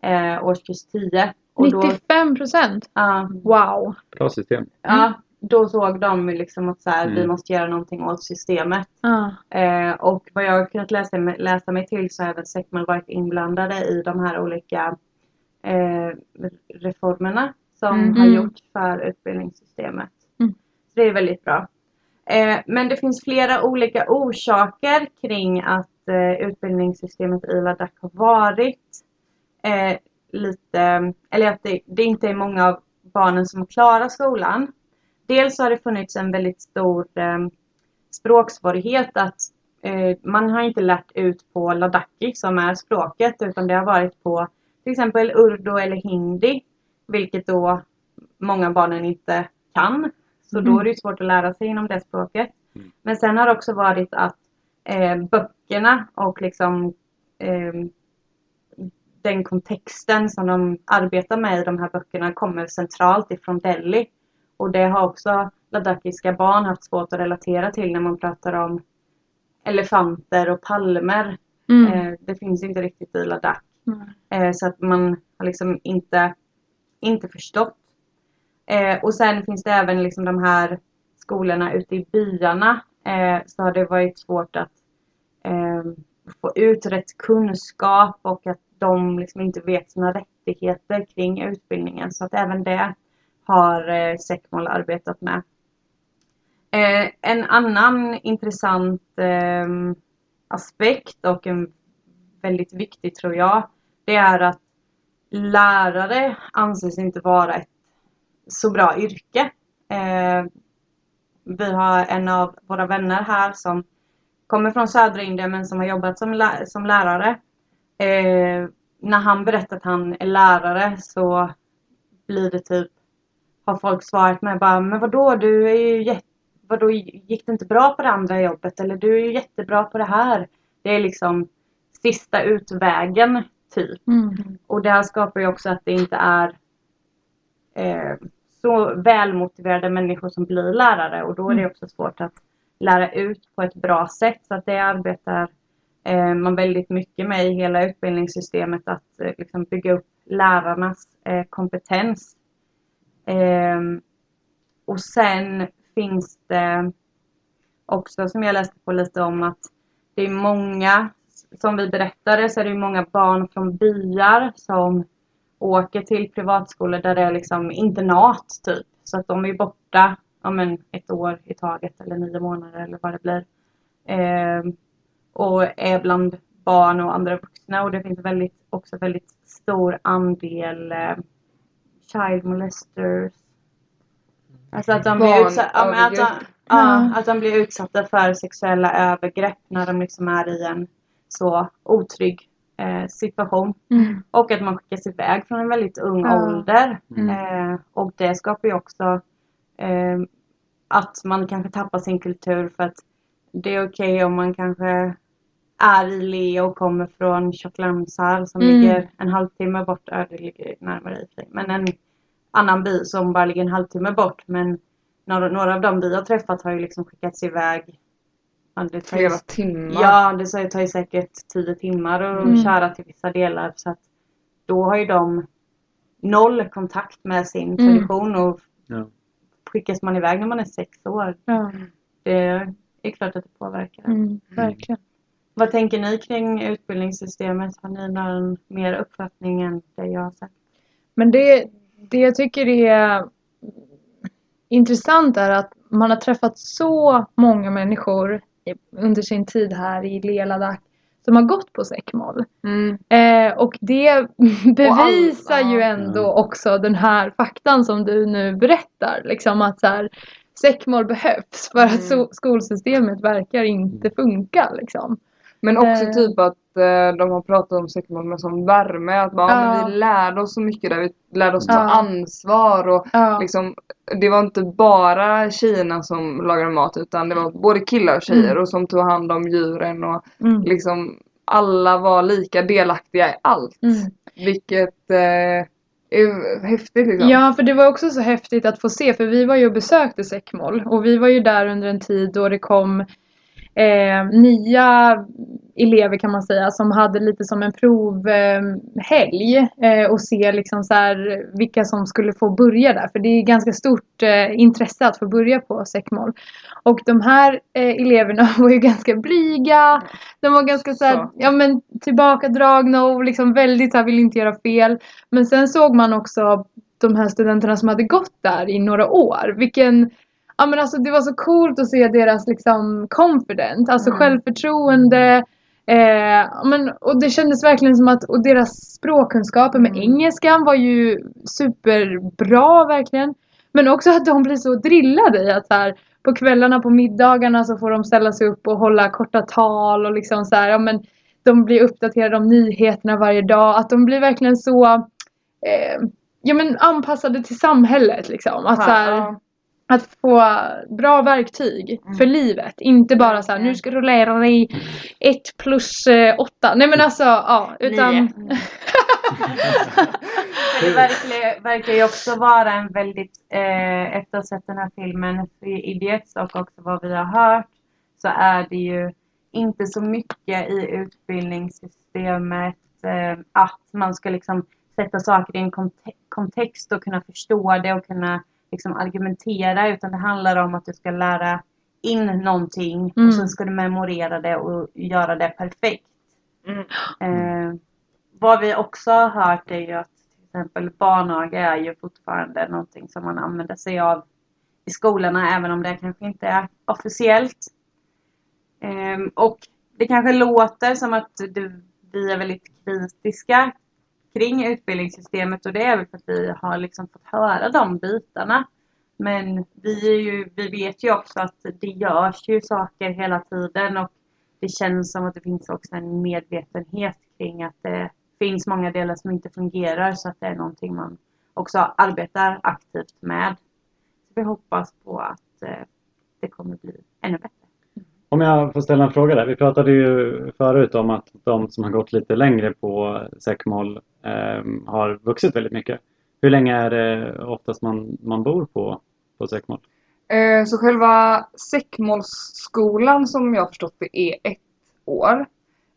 eh, årskurs 10. Och då, 95 procent? ja, Wow! Bra system. ja, då såg de liksom att så här, vi Mm. måste göra någonting åt systemet. Ja. Eh, och vad jag har kunnat läsa, mig- läsa mig till så har även Säckman varit inblandade i de här olika eh, reformerna som Mm. har Mm. gjorts för utbildningssystemet. Mm. Så det är väldigt bra. Eh, men det finns flera olika orsaker kring att eh, utbildningssystemet i Ladakh har varit eh, lite, eller att det, det inte är många av barnen som klarar skolan. Dels har det funnits en väldigt stor eh, språksvårighet att eh, man har inte lärt ut på ladakhi som är språket utan det har varit på till exempel urdu eller hindi vilket då många barnen inte kan. Så då är det svårt att lära sig inom det språket. Mm. Men sen har det också varit att eh, böckerna och liksom eh, den kontexten som de arbetar med i de här böckerna kommer centralt ifrån Delhi. Och det har också ladakhiska barn haft svårt att relatera till när man pratar om elefanter och palmer. Mm. Eh, det finns inte riktigt i Ladakh. Mm. Eh, så att man har liksom inte, inte förstått. Eh, och sen finns det även liksom de här skolorna ute i byarna. Eh, så har det varit svårt att eh, få ut rätt kunskap och att de liksom inte vet sina rättigheter kring utbildningen. Så att även det har eh, arbetat med. Eh, en annan intressant eh, aspekt och en väldigt viktig tror jag, det är att lärare anses inte vara ett så bra yrke. Eh, vi har en av våra vänner här som kommer från södra Indien men som har jobbat som, lä- som lärare. Eh, när han berättar att han är lärare så blir det typ, har folk svarat med bara, men vadå du är ju jätte, vadå gick det inte bra på det andra jobbet eller du är ju jättebra på det här. Det är liksom sista utvägen typ. Mm. Och det här skapar ju också att det inte är eh, så välmotiverade människor som blir lärare och då är det också svårt att lära ut på ett bra sätt. Så att det arbetar eh, man väldigt mycket med i hela utbildningssystemet att eh, liksom bygga upp lärarnas eh, kompetens. Ehm, och sen finns det också som jag läste på lite om att det är många, som vi berättade så är det många barn från byar som åker till privatskolor där det är liksom internat typ. Så att de är borta ja, men ett år i taget eller nio månader eller vad det blir. Eh, och är bland barn och andra vuxna och det finns väldigt, också väldigt stor andel eh, child molesters. Alltså att de blir, utsatta, ja, att, de, ja, att de blir utsatta för sexuella övergrepp när de liksom är i en så otrygg eh, situation. Mm. Och att man skickas iväg från en väldigt ung Ja. ålder. Mm. Eh, och det skapar ju också Eh, att man kanske tappar sin kultur för att det är okej om man kanske är i Le och kommer från Tjocklamsar som Mm. ligger en halvtimme bort. Ja, det ligger närmare i sig. Men en annan by som bara ligger en halvtimme bort. Men några, några av dem vi har träffat har ju liksom skickats iväg. Ja, det tar ju, Flera timmar. ja, det tar ju säkert tio timmar att Mm. köra till vissa delar. Så att då har ju de noll kontakt med sin Mm. tradition och Ja. skickas man iväg när man är sex år. Ja, Det är klart att det påverkar. mm, verkligen. Vad tänker ni kring utbildningssystemet? Har ni någon mer uppfattning än det jag har sagt? Men det, det jag tycker är intressant är att man har träffat så många människor under sin tid här i Leladak som har gått på säckmoll. Mm. Eh, och det bevisar ju ändå Ja. också den här faktan som du nu berättar. Liksom att så här, säckmoll behövs för att Mm. so- skolsystemet verkar inte funka. Liksom. Men också Eh. typ att eh, de har pratat om säckmål med sån värme. Att bara, ja. Men vi lärde oss så mycket där. Vi lärde oss ta Ja. ansvar. Och Ja. liksom, det var inte bara tjejerna som lagade mat utan det var både killar och tjejer Mm. och som tog hand om djuren. Och Mm. liksom alla var lika delaktiga i allt. Mm. Vilket eh, är häftigt liksom. Ja, för det var också så häftigt att få se, för vi var ju och besökte Säckmoll och vi var ju där under en tid då det kom eh, nya elever kan man säga som hade lite som en provhelg eh, eh, och se liksom så här vilka som skulle få börja där för det är ganska stort eh, intresse att få börja på Säckmoll. Och de här eh, eleverna var ju ganska blyga, de var ganska så här, Så. ja men tillbakadragna och liksom väldigt så här, vill inte göra fel. Men sen såg man också de här studenterna som hade gått där i några år. Vilken, ja men alltså det var så coolt att se deras liksom confident, alltså Mm. självförtroende. Eh, men, och det kändes verkligen som att, och deras språkkunskaper med Mm. engelskan var ju superbra verkligen. Men också att de blir så drillade i att så här, på kvällarna på middagarna så får de ställa sig upp och hålla korta tal och liksom så här, ja men de blir uppdaterade om nyheterna varje dag. Att de blir verkligen så eh, ja, men anpassade till samhället. Liksom. Att, så här. Att få bra verktyg Mm. för livet. Inte bara så här, nu ska du lära dig 1 plus 8. Nej men alltså, ja. Utan. För det verkar, verkar ju också vara en väldigt, eh, efter att ha sett den här filmen Idiots och också vad vi har hört, så är det ju inte så mycket i utbildningssystemet eh, att man ska liksom sätta saker i en konte- kontext och kunna förstå det och kunna liksom argumentera utan det handlar om att du ska lära in någonting Mm. och sen ska du memorera det och göra det perfekt. Mm. Eh, vad vi också har hört är ju att till exempel barnaga är ju fortfarande någonting som man använder sig av i skolorna även om det kanske inte är officiellt. Ehm, och det kanske låter som att du, vi är väldigt kritiska kring utbildningssystemet och det är väl för att vi har liksom fått höra de bitarna. Men vi, är ju, vi vet ju också att det görs ju saker hela tiden och det känns som att det finns också en medvetenhet kring att det finns många delar som inte fungerar så att det är någonting man också arbetar aktivt med. Så vi hoppas på att eh, det kommer bli ännu bättre. Om jag får ställa en fråga där. Vi pratade ju förut om att de som har gått lite längre på säckmoll eh, har vuxit väldigt mycket. Hur länge är det oftast man, man bor på, på säckmoll? Eh, Så själva säckmålsskolan som jag förstått det är ett år.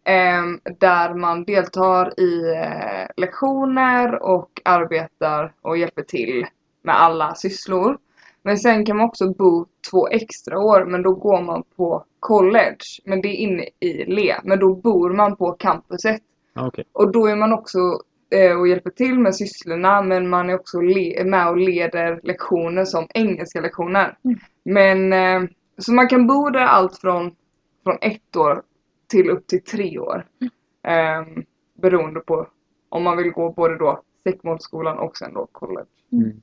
Eh, Där man deltar i eh, lektioner och arbetar och hjälper till med alla sysslor. Men sen kan man också bo två extra år men då går man på college. Men det är inne i Le. Men då bor man på campuset. Okej. Och då är man också eh, och hjälper till med sysslorna men man är också le- med och leder lektioner som engelska lektioner. Mm. Men eh, så man kan bo där allt från, från ett år till upp till tre år. Eh, beroende på om man vill gå både då Säckmålsskolan och sen då college. Mm.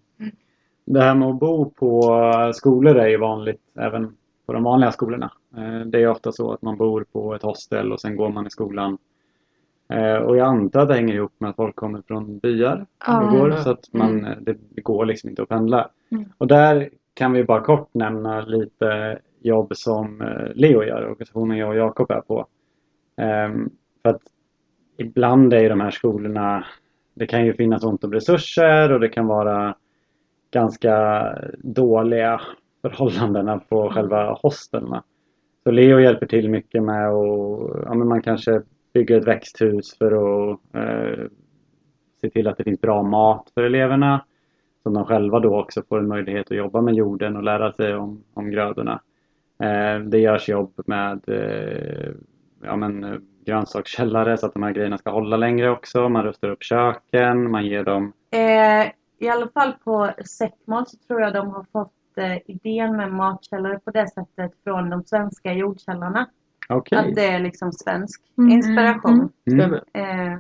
Det här med att bo på skolor är ju vanligt även på de vanliga skolorna. Eh, Det är ofta så att man bor på ett hostel och sen går man i skolan. Eh, Och jag antar att det hänger ihop med att folk kommer från byar och går, så att man, Mm. det går liksom inte att pendla. Mm. Och där kan vi bara kort nämna lite jobb som eh, Leo gör, organisationen jag och Jakob är på. Ehm, för att ibland är de här skolorna, det kan ju finnas ont om resurser och det kan vara ganska dåliga förhållandena på själva hosteln. Så Leo hjälper till mycket med att ja, men man kanske bygger ett växthus för att eh, se till att det finns bra mat för eleverna. Som de själva då också får en möjlighet att jobba med jorden och lära sig om, om grödorna. Eh, det görs jobb med eh, ja, men, grönsakskällare så att de här grejerna ska hålla längre också. Man rustar upp köken, man ger dem Eh, I alla fall på Säckmål så tror jag de har fått eh, idén med matkällare på det sättet från de svenska jordkällarna. Okej. Att det är liksom svensk Mm, inspiration. Mm. Stämmer. Eh,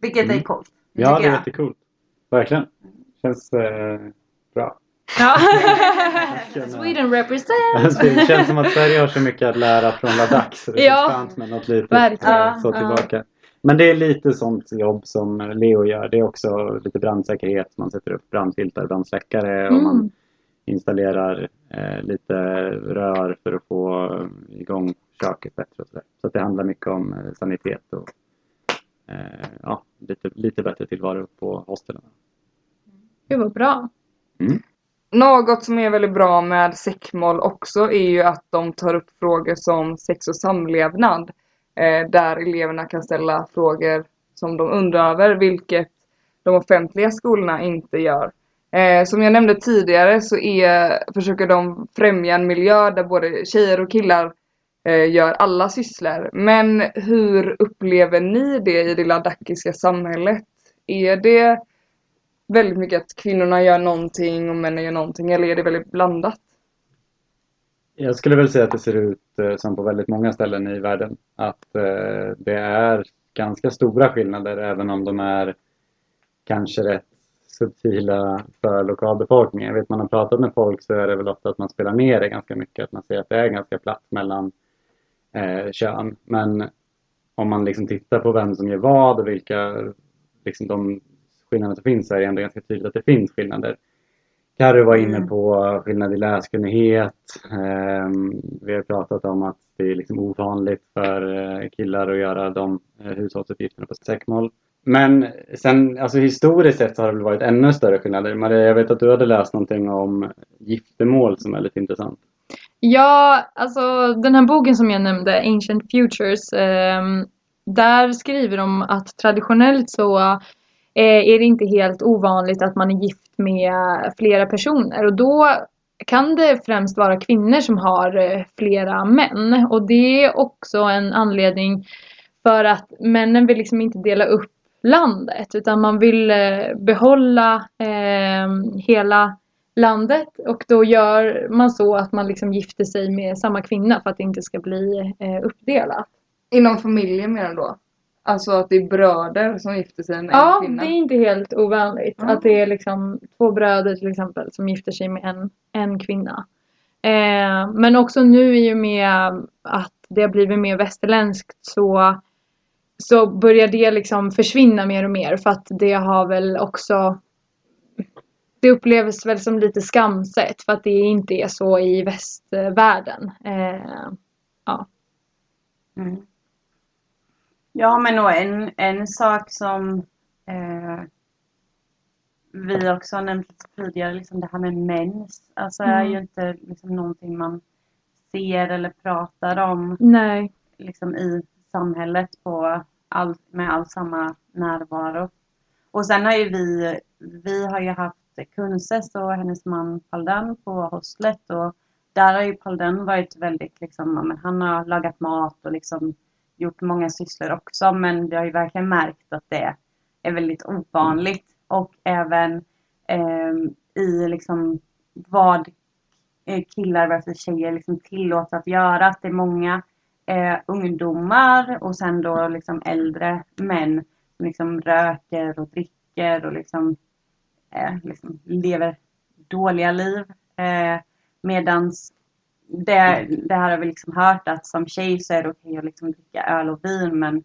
vilket Mm. är coolt. Ja, det är jättecoolt. Verkligen. Känns eh, bra. Ja. Sweden represent! Alltså, det känns som att Sverige har så mycket att lära från Ladakh så det är Ja. skönt med något litet Verkligen. eh, så Ja, tillbaka. Men det är lite sånt jobb som Leo gör. Det är också lite brandsäkerhet. Man sätter upp brandfiltar, brandsläckare och man Mm. installerar eh, lite rör för att få igång köket bättre. Och så där. så att det handlar mycket om eh, sanitet och eh, ja, lite, lite bättre tillvaro på hostelen. Gud vad bra. Något som är väldigt bra med Säckmål också är ju att de tar upp frågor som sex och samlevnad. Eh, där eleverna kan ställa frågor som de undrar över, vilket de offentliga skolorna inte gör. Eh, som jag nämnde tidigare så är, försöker de främja en miljö där både tjejer och killar eh, gör alla sysslor. Men hur upplever ni det i det ladakiska samhället? Är det väldigt mycket att kvinnorna gör någonting och männen gör någonting eller är det väldigt blandat? Jag skulle väl säga att det ser ut eh, som på väldigt många ställen i världen. Att eh, det är ganska stora skillnader även om de är kanske rätt subtila för lokalbefolkningen. Jag vet man har pratat med folk så är det väl ofta att man spelar ner det ganska mycket. Att man säger att det är ganska platt mellan eh, kön. Men om man liksom tittar på vem som gör vad och vilka liksom de skillnader som finns så är det ändå ganska tydligt att det finns skillnader. Carro var inne Mm. på skillnad i läskunnighet. Ehm, vi har pratat om att det är liksom ovanligt för eh, killar att göra de eh, hushållsuppgifterna på säckmål. Men sen, alltså historiskt sett så har det väl varit ännu större skillnader. Maria, jag vet att du hade läst någonting om giftermål som är lite intressant. Ja, alltså den här boken som jag nämnde, Ancient Futures, ehm, där skriver de att traditionellt så Eh, är det inte helt ovanligt att man är gift med flera personer och då kan det främst vara kvinnor som har eh, flera män och det är också en anledning för att männen vill liksom inte dela upp landet utan man vill eh, behålla eh, hela landet och då gör man så att man liksom gifter sig med samma kvinna för att det inte ska bli eh, uppdelat. Inom familjen menar du då? Alltså att det är bröder som gifter sig med en Ja, kvinna? det är inte helt ovanligt Ja. att det är liksom två bröder till exempel som gifter sig med en, en kvinna. Eh, men också nu i och med att det har blivit mer västerländskt så, så börjar det liksom försvinna mer och mer för att det har väl också det upplevs väl som lite skamset för att det inte är så i västvärlden. Eh, Mm. Ja, men och en, en sak som eh, vi också har nämnt lite tidigare, liksom det här med mens. Alltså är Mm. ju inte liksom någonting man ser eller pratar om nej. liksom i samhället på all, med all samma närvaro. Och sen har ju vi, vi har ju haft Kunses och hennes man Paldan på hostlet och där har ju Paldan varit väldigt liksom, han har lagat mat och liksom gjort många sysslor också men vi har ju verkligen märkt att det är väldigt ovanligt och även eh, i liksom vad eh, killar versus tjejer liksom tillåts att göra. Att det är många eh, ungdomar och sen då liksom äldre män som liksom röker och dricker och liksom, eh, liksom lever dåliga liv. Eh, medans det, det här har vi liksom hört att som tjej så är det okej att liksom dricka öl och vin men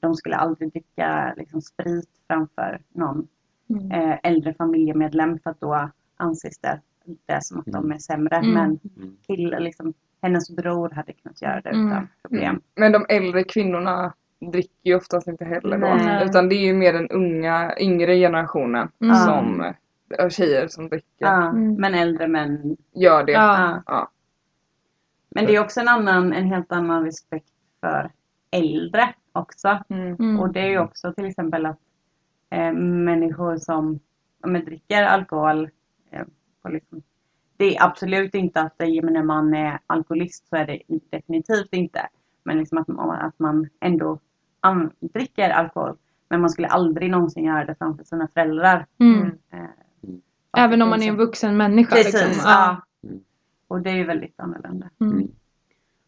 de skulle aldrig dricka liksom sprit framför någon Mm. eh, äldre familjemedlem för att då anses det det som att de är sämre. Mm. Men Mm. killar, liksom, hennes bror hade kunnat göra det Mm. utan problem. Men de äldre kvinnorna dricker ju oftast inte heller då. Nej. Utan det är ju mer den unga, yngre generationen Mm. som av tjejer som dricker Ja, Mm. Men äldre män. gör det. Ja. Ja. Men det är också en annan, en helt annan respekt för äldre också. Mm. Mm. Och det är ju också till exempel att eh, människor som men dricker alkohol. Eh, liksom, det är absolut inte att när man är alkoholist så är det definitivt inte. Men liksom att, man- att man ändå an, dricker alkohol. Men man skulle aldrig någonsin göra det framför sina föräldrar. Mm. Eh, Även om man är en vuxen människa. Precis, liksom. ja. Mm. Och det är ju väldigt annorlunda. Mm.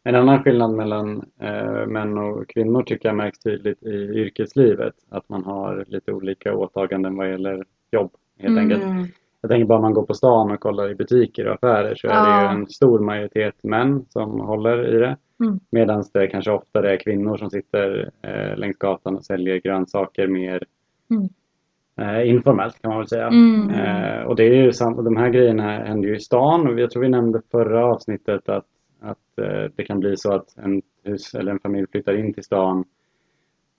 En annan skillnad mellan eh, män och kvinnor tycker jag märks tydligt i yrkeslivet. Att man har lite olika åtaganden vad gäller jobb helt Mm. enkelt. Jag tänker bara om man går på stan och kollar i butiker och affärer så är det Ja. ju en stor majoritet män som håller i det. Mm. Medan det kanske oftare är kvinnor som sitter eh, längs gatan och säljer grönsaker mer Mm. Eh, informellt kan man väl säga. Mm. Eh, och det är ju och de här grejerna händer ju i stan och jag tror vi nämnde förra avsnittet att, att eh, det kan bli så att en hus eller en familj flyttar in till stan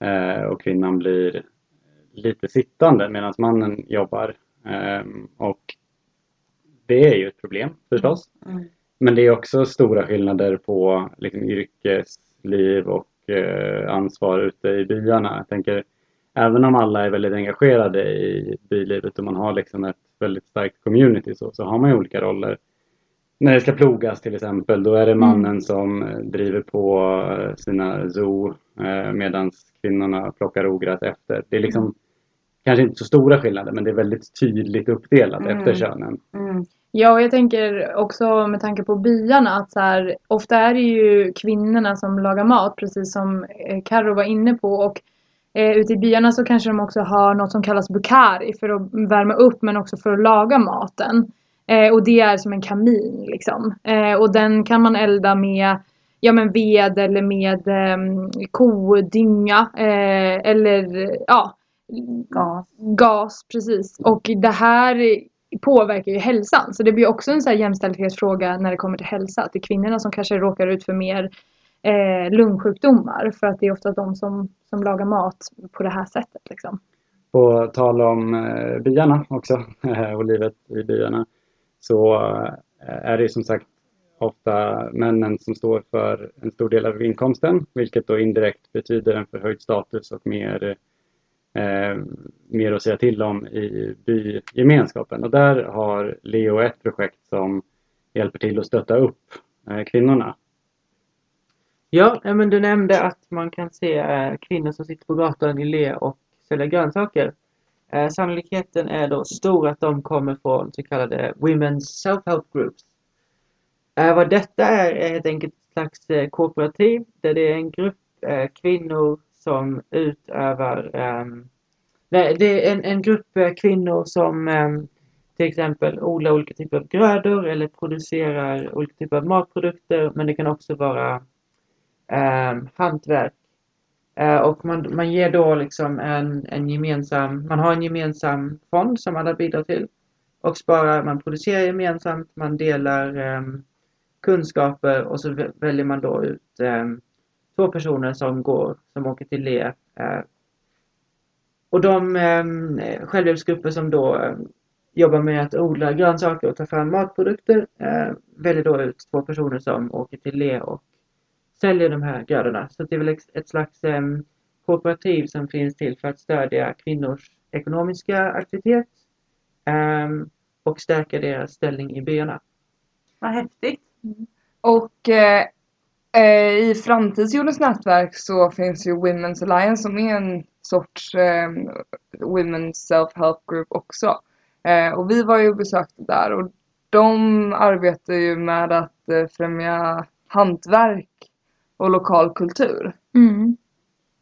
eh, och kvinnan blir lite sittande medan mannen jobbar. Ehm, och det är ju ett problem förstås. Mm. Men det är också stora skillnader på liksom, yrkesliv och eh, ansvar ute i byarna. Jag tänker, även om alla är väldigt engagerade i bylivet och man har liksom ett väldigt starkt community så, så har man ju olika roller. När det ska plogas till exempel, då är det mannen som eh, driver på eh, sina zoo eh, medan kvinnorna plockar ogräs efter. Det är liksom kanske inte så stora skillnader men det är väldigt tydligt uppdelat Mm. efter könen. Mm. Ja, och jag tänker också med tanke på byarna att så här, ofta är det ju kvinnorna som lagar mat, precis som Karo var inne på. Och eh, ute i byarna så kanske de också har något som kallas bukari för att värma upp men också för att laga maten. Eh, och det är som en kamin liksom. Eh, och den kan man elda med ja, men ved eller med eh, kodynga eh, eller ja, Gas. gas, precis. Och det här påverkar ju hälsan. Så det blir också en så här jämställdhetsfråga när det kommer till hälsa. Att det är kvinnorna som kanske råkar ut för mer eh, lungsjukdomar. För att det är ofta de som, som lagar mat på det här sättet. Liksom. På tal om eh, byarna också och livet i byarna så eh, är det som sagt ofta männen som står för en stor del av inkomsten vilket då indirekt betyder en förhöjd status och mer, eh, mer att säga till om i bygemenskapen. Och där har Leo ett projekt som hjälper till att stötta upp eh, kvinnorna. Ja, men du nämnde att man kan se eh, kvinnor som sitter på gatan i le och säljer grönsaker. Eh, Sannolikheten är då stor att de kommer från så kallade Women's Self-Help Groups. Eh, Vad detta är är helt enkelt ett slags eh, kooperativ där det är en grupp eh, kvinnor som utövar ehm, Nej, det är en, en grupp eh, kvinnor som ehm, till exempel odlar olika typer av grödor eller producerar olika typer av matprodukter men det kan också vara eh, hantverk. Eh, och man, man ger då liksom en, en gemensam, man har en gemensam fond som alla bidrar till och sparar, man producerar gemensamt, man delar eh, kunskaper och så väljer man då ut eh, två personer som går, som åker till LE. Eh, och de eh, självhjälpsgrupper som då ehm, jobbar med att odla grönsaker och ta fram matprodukter eh, väljer då ut två personer som åker till LE och säljer de här grödorna. Så det är väl ett slags em, kooperativ som finns till för att stödja kvinnors ekonomiska aktivitet em, och stärka deras ställning i byarna. Vad häftigt. Och eh, eh, i Framtidsjordens nätverk så finns ju Women's Alliance som är en sorts eh, Women's Self-Help Group också. Eh, och vi var ju och besökte där och de arbetar ju med att eh, främja hantverk och lokal kultur. Mm.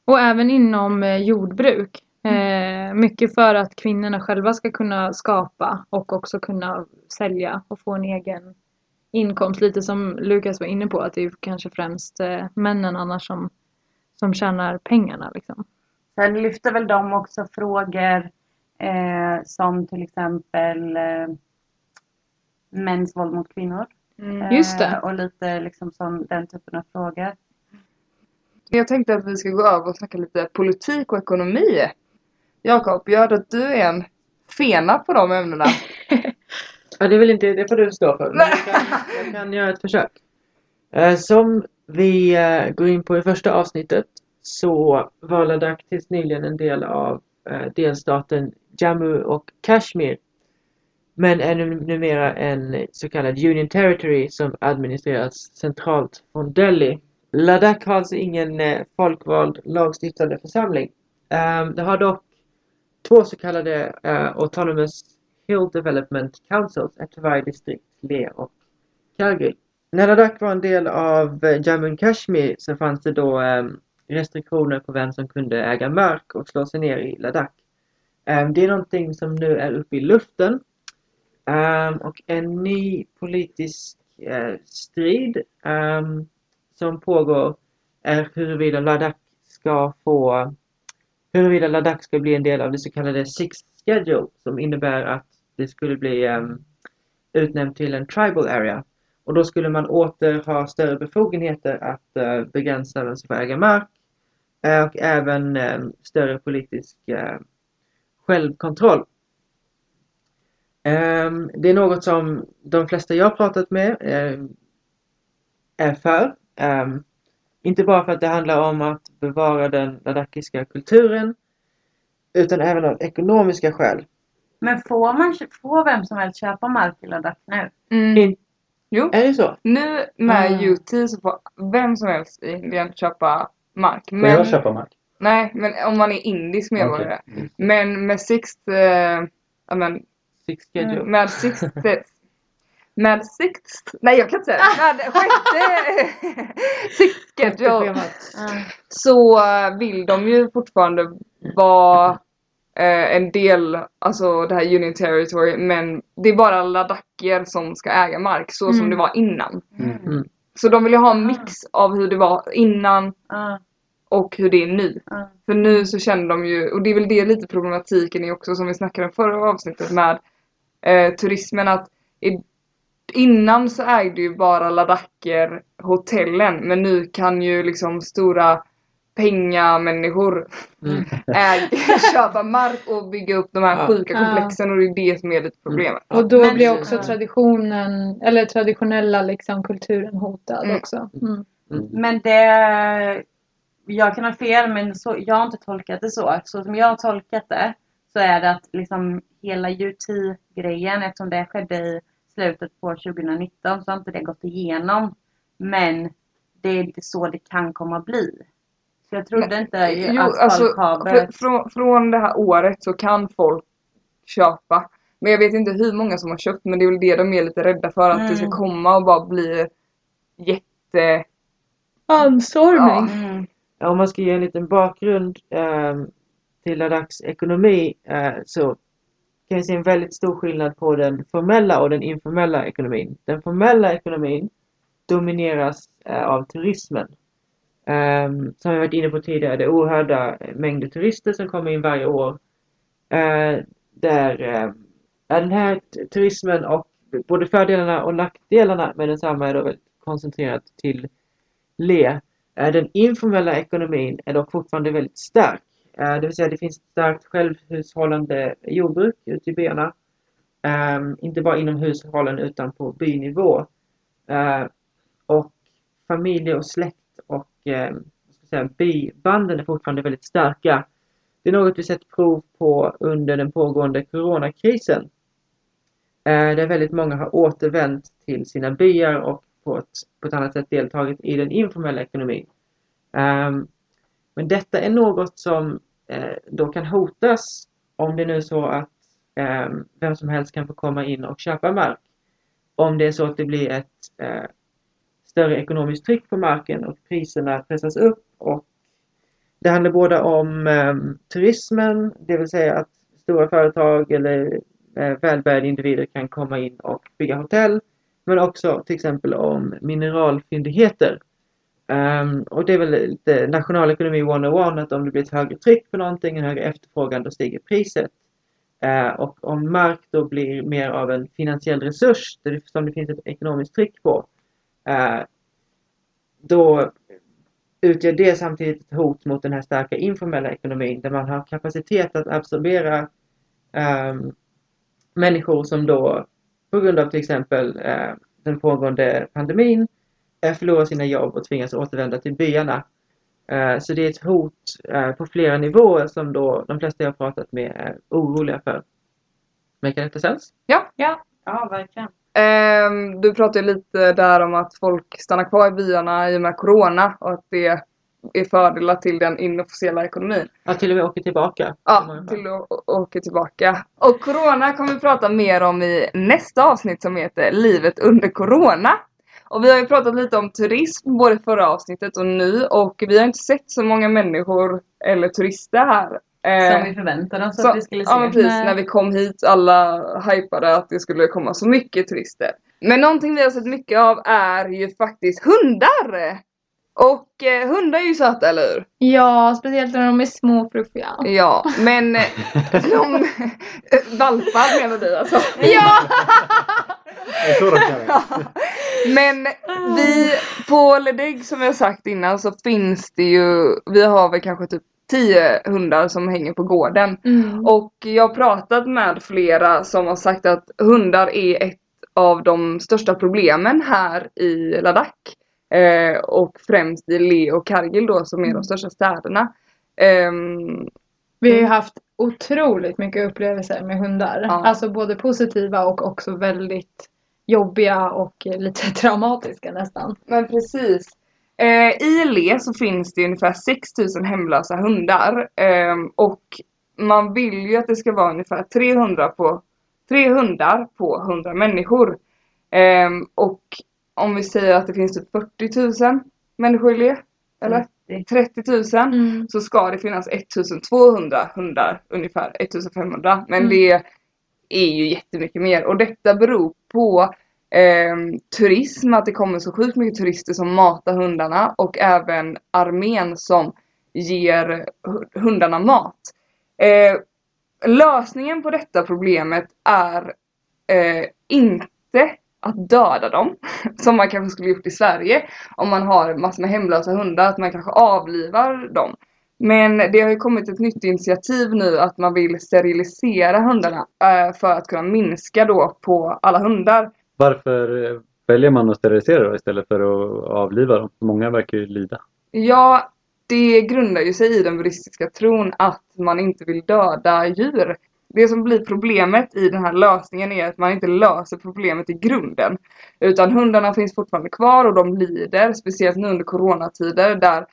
Och även inom eh, jordbruk. Eh, mycket för att kvinnorna själva ska kunna skapa och också kunna sälja och få en egen inkomst. Lite som Lukas var inne på att det är kanske främst eh, männen annars som, som tjänar pengarna. Liksom. Sen lyfter väl de också frågor eh, som till exempel eh, mäns våld mot kvinnor. Mm. Just det. Eh, och lite liksom sån, den typen av frågor. Jag tänkte att vi ska gå över och snacka lite politik och ekonomi. Jakob, jag hörde att du är en fena på de ämnena. Ja, det är väl inte, det får du stå för. Men jag, kan, jag kan göra ett försök. Eh, som vi eh, går in på i första avsnittet så var Ladakh tills nyligen en del av delstaten Jammu och Kashmir. Men är numera en så kallad Union Territory som administreras centralt från Delhi. Ladakh har alltså ingen eh, folkvald lagstiftande församling. Ehm, det har dock två så kallade eh, Autonomous Hill Development Councils, efter varje distrikt, Leh och Kargil. När Ladakh var en del av eh, Jammu och Kashmir så fanns det då ehm, restriktioner på vem som kunde äga mark och slå sig ner i Ladakh. Ehm, det är någonting som nu är uppe i luften. Um, och en ny politisk uh, strid um, som pågår är huruvida Ladakh ska få huruvida Ladakh ska bli en del av det så kallade Sixth Schedule som innebär att det skulle bli ehm, um, utnämnt till en tribal area. Och då skulle man åter ha större befogenheter att uh, begränsa vem som får äga mark uh, och även större politisk självkontroll. Ehm, det är något som de flesta jag pratat med eh, är för. Ehm, inte bara för att det handlar om att bevara den ladakiska kulturen utan även av ekonomiska skäl. Men får man får vem som helst köpa mark i Ladakh nu? Mm. In- Jo, Är det så? nu med Ah. UT så får vem som helst i Indien köpa mark. Får Men, jag köpa mark? nej, men om man är indisk medborgare. Okej. Mm. Men med Sixt, eh, ja men Six schedule. med Sixt, med Sixt, nej jag kan inte säga det. Med sjätte Sixt schedule så eh, vill de ju fortfarande vara eh, en del, alltså det här Union Territory, men det är bara ladakier som ska äga mark så som Mm. det var innan. Mm. Så de vill ju ha en mix av hur det var innan Ja, och hur det är nu. ja. För nu så känner de ju, och det är väl det lite problematiken är också som vi snackade om förra avsnittet med eh, turismen att i, innan så ägde ju bara ladaker hotellen men nu kan ju liksom stora pengamänniskor Mm. äg, köpa mark och bygga upp de här Ja. sjuka Ja. komplexen och det är det som är lite problemet. Och då Men- blir också Ja. traditionen, eller traditionella liksom kulturen hotad Mm. också. Mm. Men det... Jag kan ha fel men så, jag har inte tolkat det så. Så som jag har tolkat det så är det att liksom hela UT-grejen eftersom det skedde i slutet på 2019 så har inte det gått igenom. Men det är inte så det kan komma bli. Så jag trodde inte Jo, att alltså, folk har fr- börjat... från, från det här året så kan folk köpa. Men jag vet inte hur många som har köpt men det är väl det de är lite rädda för att det ska Mm. komma och bara bli jätte... Anstormning! Mm. Ja, Om man ska ge en liten bakgrund ehm, till Ladaks ekonomi eh, så kan vi se en väldigt stor skillnad på den formella och den informella ekonomin. Den formella ekonomin domineras eh, av turismen. Ehm, som vi varit inne på tidigare, det är oerhörda mängder turister som kommer in varje år. Eh, där eh, den här turismen och både fördelarna och nackdelarna med densamma är då väldigt koncentrerat till Le. Eh, den informella ekonomin är dock fortfarande väldigt stark. Eh, det vill säga det finns ett starkt självhushållande jordbruk ute i byarna. Ehm, inte bara inom hushållen utan på bynivå. Eh, och familj och släkt och ehm, säga, bybanden är fortfarande väldigt starka. Det är något vi sett prov på under den pågående coronakrisen. Eh, där väldigt många har återvänt till sina byar och på ett, på ett annat sätt deltagit i den informella ekonomin. Ehm, men detta är något som eh, då kan hotas om det nu är så att eh, vem som helst kan få komma in och köpa mark. Om det är så att det blir ett eh, större ekonomiskt tryck på marken och priserna pressas upp. Och det handlar både om ehm, turismen, det vill säga att stora företag eller eh, välbärgade individer kan komma in och bygga hotell. Men också till exempel om mineralfyndigheter. Um, och det är väl lite nationalekonomi 101 att om det blir ett högre tryck på någonting, en högre efterfrågan, då stiger priset. Uh, och om mark då blir mer av en finansiell resurs där det, som det finns ett ekonomiskt tryck på. uh, då utgör det samtidigt ett hot mot den här starka informella ekonomin där man har kapacitet att absorbera um, människor som då på grund av till exempel uh, den pågående pandemin förlorar sina jobb och tvingas återvända till byarna. Eh, så det är ett hot eh, på flera nivåer som då de flesta jag har pratat med är oroliga för. Make detta sens? Ja, ja verkligen. Ehm, du pratade lite där om att folk stannar kvar i byarna i och med Corona och att det är fördelar till den inofficiella ekonomin. Ja, till och med åker tillbaka. Ja, till att å- åka tillbaka. Och Corona kommer vi prata mer om i nästa avsnitt som heter Livet under Corona. Och vi har ju pratat lite om turism både förra avsnittet och nu och vi har inte sett så många människor eller turister här. Eh, Som vi förväntade oss så- att vi skulle se. Ja men precis, när vi kom hit alla hypade att det skulle komma så mycket turister. Men någonting vi har sett mycket av är ju faktiskt hundar! Och eh, hundar är ju söta, eller hur? Ja, speciellt när de är små och fluffiga. Ja, men eh, de... valpar menar du alltså? Ja! Det är så de kallas. Men vi på Ledeg som har sagt innan så finns det ju, vi har väl kanske typ 10 hundar som hänger på gården. Mm. Och jag har pratat med flera som har sagt att hundar är ett av de största problemen här i Ladakh. Eh, och främst i Le och Kargil då som är de största städerna. Ehm, Vi har ju haft otroligt mycket upplevelser med hundar. Ja. Alltså både positiva och också väldigt jobbiga och eh, lite traumatiska nästan. Men precis. Eh, I Le så finns det ungefär 6000 hemlösa hundar. ehm, och man vill ju att det ska vara ungefär 300 på, 3 hundar på 100 människor. Ehm, och om vi säger att det finns typ 40 000 människor i Le, eller 30 000, Mm. så ska det finnas 1200 hundar, ungefär 1500. Men Mm. det är ju jättemycket mer och detta beror på eh, turism, att det kommer så sjukt mycket turister som matar hundarna och även armén som ger hundarna mat. Eh, lösningen på detta problemet är eh, inte att döda dem, som man kanske skulle gjort i Sverige om man har massor med hemlösa hundar, att man kanske avlivar dem. Men det har ju kommit ett nytt initiativ nu att man vill sterilisera hundarna eh, för att kunna minska då på alla hundar. Varför eh, väljer man att sterilisera då istället för att avliva dem? Många verkar ju lida. Ja, det grundar ju sig i den buddhistiska tron att man inte vill döda djur. Det som blir problemet i den här lösningen är att man inte löser problemet i grunden. Utan hundarna finns fortfarande kvar och de lider, speciellt nu under coronatider där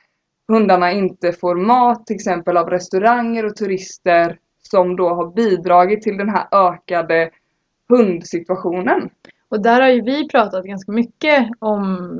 hundarna inte får mat till exempel av restauranger och turister som då har bidragit till den här ökade hundsituationen. Och där har ju vi pratat ganska mycket om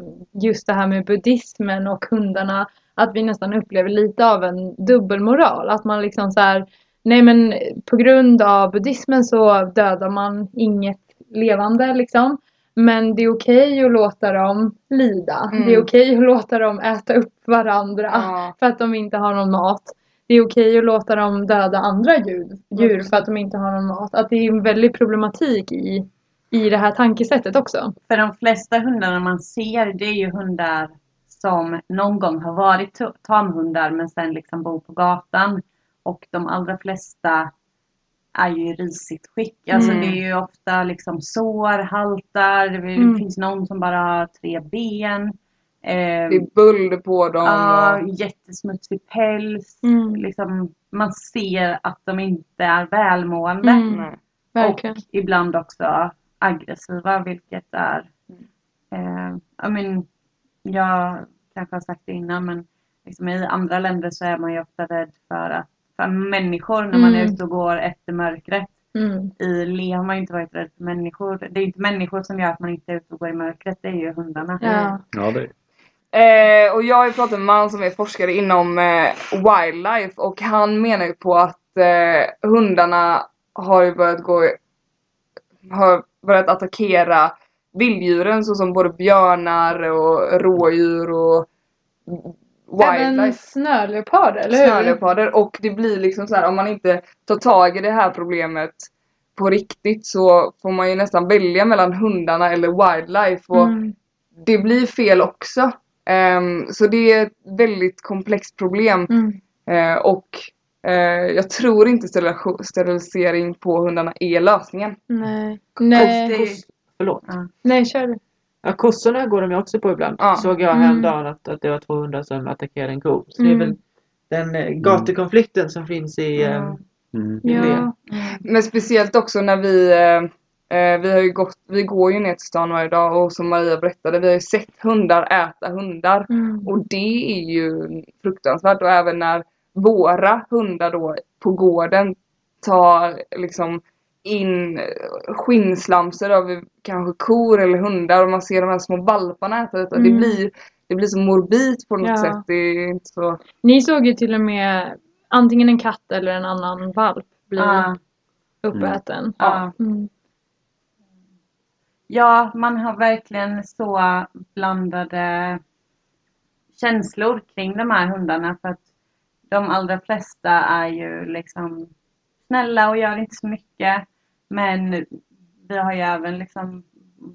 just det här med buddhismen och hundarna. Att vi nästan upplever lite av en dubbelmoral. Att man liksom så här, nej men på grund av buddhismen så dödar man inget levande liksom. Men det är okej att låta dem lida. Mm. Det är okej att låta dem äta upp varandra Ja. för att de inte har någon mat. Det är okej att låta dem döda andra djur, djur för att de inte har någon mat. Att det är en väldig problematik i, i det här tankesättet också. För de flesta hundarna man ser det är ju hundar som någon gång har varit tamhundar men sen liksom bor på gatan. Och de allra flesta är ju i risigt skick. Alltså Mm. det är ju ofta liksom sår, haltar, det Mm. finns någon som bara har tre ben. Eh, Det är buld på dem. ja, och- jättesmutsig päls. Mm. Liksom, man ser att de inte är välmående. Mm. Och ibland också aggressiva, vilket är... Eh, I mean, jag kanske har sagt det innan, men liksom i andra länder så är man ju ofta rädd för, att, för människor när man är Mm. ute och går efter mörkret. Mm. I Le har man inte varit rädd för människor. Det är inte människor som gör att man inte är ute och går i mörkret, det är ju hundarna. Ja. Ja, det Eh, och jag har ju pratat med en man som är forskare inom eh, wildlife och han menar ju på att eh, hundarna har ju börjat gå har börjat attackera vilddjuren såsom både björnar och rådjur och Även wildlife. snöleoparder, eller hur? Snöleoparder och det blir liksom så här om man inte tar tag i det här problemet på riktigt så får man ju nästan välja mellan hundarna eller wildlife och Mm. det blir fel också. Ehm, så det är ett väldigt komplext problem Mm. Eh, och eh, jag tror inte steril- sterilisering på hundarna är lösningen. Nej. Nej. Förlåt. Nej, kör du. Ja, kossorna går de ju också på ibland. Ja. Såg jag Mm. häromdagen att, att det var två hundar som attackerade en ko. Så det är Mm. väl den eh, gatukonflikten som finns i... Mm. Mm. Ja. Men speciellt också när vi eh, eh, vi har ju gått, vi går ju ner till stan varje dag och som Maria berättade, vi har ju sett hundar äta hundar. Mm. Och det är ju fruktansvärt och även när våra hundar då på gården tar liksom in eh, skinnslamsor över kanske kor eller hundar och man ser de här små valparna äta detta. Det, Mm. blir, det blir så morbid på något Ja. sätt. Det är inte så... Ni såg ju till och med antingen en katt eller en annan valp bli Ja. uppäten. Ja. Mm. Ja, man har verkligen så blandade känslor kring de här hundarna för att de allra flesta är ju liksom snälla och gör inte så mycket. Men vi har ju även liksom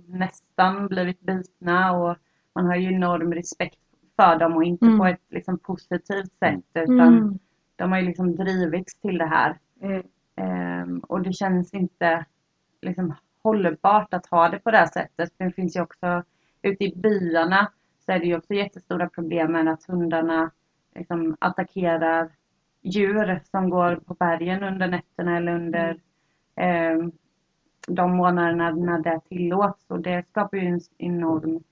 nästan blivit bitna och man har ju enorm respekt för dem och inte Mm. på ett liksom positivt sätt utan Mm. de har ju liksom drivits till det här. Mm. Ehm, och det känns inte liksom hållbart att ha det på det här sättet. Det finns ju också ute i byarna så är det ju också jättestora problem med att hundarna liksom attackerar djur som går på bergen under nätterna eller under de månaderna när det tillåts. Och det skapar ju en enorm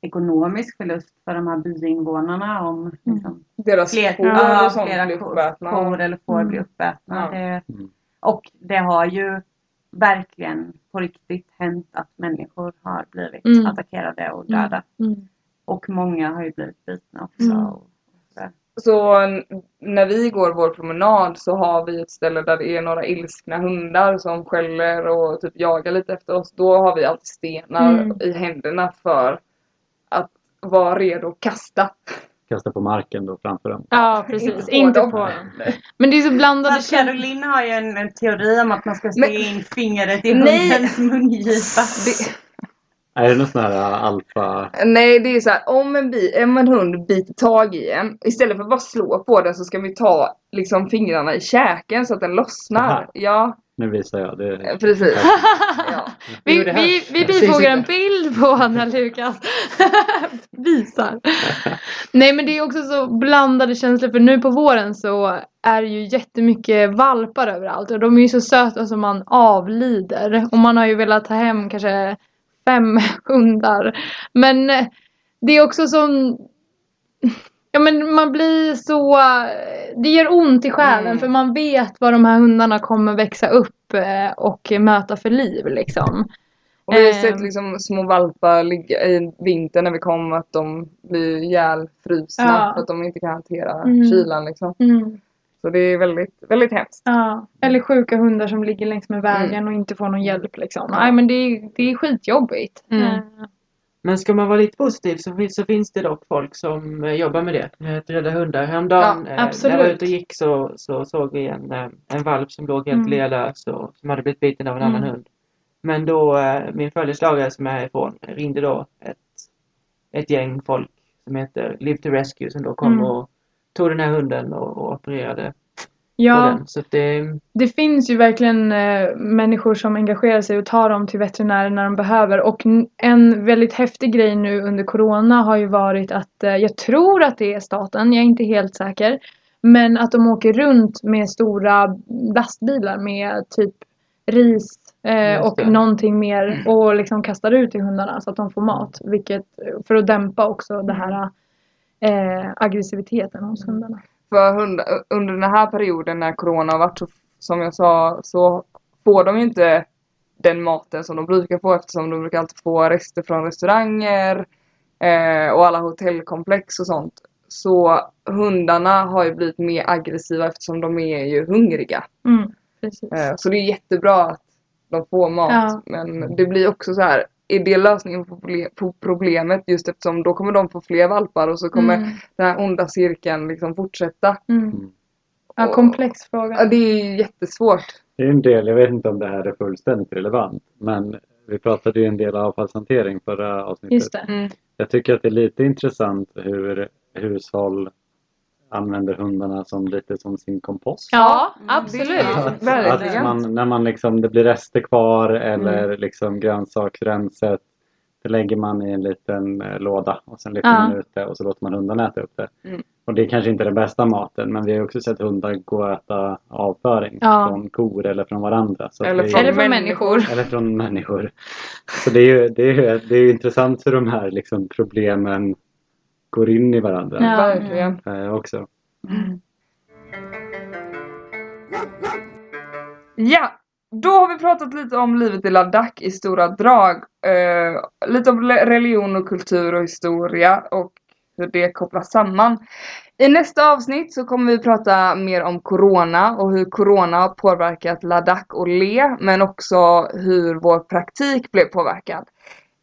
ekonomisk förlust för de här byinvånarna om liksom, Deras fler, får ja, flera kor, kor eller får Mm. blir uppätna. Ja. Det, Mm. och det har ju verkligen på riktigt hänt att människor har blivit Mm. attackerade och döda. Mm. Och många har ju blivit bitna också. Så när vi går vår promenad så har vi ett ställe där det är några ilskna hundar som skäller och typ jagar lite efter oss. Då har vi alltid stenar Mm. i händerna för att vara redo att kasta. Kasta på marken då framför dem. Ja, precis. Inte på Inte dem. på dem. Men det är så blandade känslor. Caroline har ju en, en teori om att man ska Men- stå in fingret i hundens mungipa. Det, Är det någon sån här äh, alfa... nej, det är så här, om en, bi, om en hund biter tag i en, istället för att bara slå på den så ska vi ta liksom fingrarna i käken så att den lossnar. Aha. Ja, Nu visar jag. Det eh, precis. Ja. Vi, Jo, det här- vi, vi bifogar en bild på när Lukas visar. Nej men det är också så blandade känslor för nu på våren så är det ju jättemycket valpar överallt och de är ju så söta som man avlider. Och man har ju velat ta hem kanske fem hundar. Men eh, det är också som Ja men man blir så Det gör ont i själen Mm. för man vet vad de här hundarna kommer växa upp eh, och möta för liv liksom. Och vi har sett liksom små valpar ligga i vintern när vi kom att de blir ihjälfrusna Ja. för att de inte kan hantera Mm. kylan liksom. Mm. Så det är väldigt, väldigt hemskt. Ja. Eller sjuka hundar som ligger längs med vägen och inte får någon hjälp liksom. Nej men det är, det är skitjobbigt. Mm. Eh, Men ska man vara lite positiv så finns, så finns det dock folk som eh, jobbar med det. Att rädda hundar. Häromdagen Ja, eh, när jag var ute och gick så, så såg vi en, en valp som låg helt Mm. lealös och som hade blivit biten av en annan Mm. hund. Men då eh, min följeslagare som är härifrån ringde då ett, ett gäng folk som heter Live to Rescue som då kom Mm. och tog den här hunden och, och opererade Ja. Så det, det finns ju verkligen eh, människor som engagerar sig och tar dem till veterinärer när de behöver. Och en väldigt häftig grej nu under Corona har ju varit att eh, jag tror att det är staten, jag är inte helt säker. Men att de åker runt med stora lastbilar med typ ris eh, och någonting mer och liksom kastar ut till hundarna så att de får mat. Vilket, för att dämpa också det här eh, aggressiviteten hos hundarna. För hund, under den här perioden när corona har varit så, som jag sa, så får de ju inte den maten som de brukar få eftersom de brukar alltid få rester från restauranger eh, och alla hotellkomplex och sånt. Så hundarna har ju blivit mer aggressiva eftersom de är ju hungriga. Mm. Eh, så det är jättebra att de får mat. Ja. Men det blir också så här är det lösningen på, proble- på problemet just eftersom då kommer de få fler valpar och så kommer Mm. den här onda cirkeln liksom fortsätta. Mm. Ja, Och- komplex Ja, fråga. det är jättesvårt. Det är en del, jag vet inte om det här är fullständigt relevant, men vi pratade ju en del avfallshantering förra avsnittet. Just det. Mm. Jag tycker att det är lite intressant hur hushåll använder hundarna som lite som sin kompost. Ja, Mm, absolut. Att, att man, när man liksom, det blir rester kvar eller liksom grönsaksrenset det lägger man i en liten eh, låda och sen lyfter Ja. man ut det och så låter man hundarna äta upp det. Mm. Och det är kanske inte den bästa maten men vi har också sett hundar gå och äta avföring Ja. från kor eller från varandra. Eller från Eller från människor. människor. eller från människor. Så det är ju, det är ju, det är ju intressant hur de här liksom problemen går in i varandra Ja. Verkligen. eh, också. Ja, då har vi pratat lite om livet i Ladakh i stora drag. Eh, lite om religion och kultur och historia och hur det kopplas samman. I nästa avsnitt så kommer vi prata mer om Corona och hur Corona har påverkat Ladakh och Le men också hur vår praktik blev påverkad.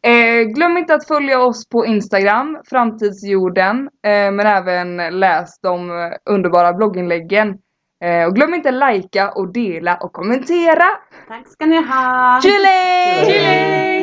Eh, glöm inte att följa oss på Instagram, Framtidsjorden, eh, men även läs de underbara blogginläggen. Eh, och glöm inte likea och dela och kommentera. Tack ska ni ha! Chile! Chile!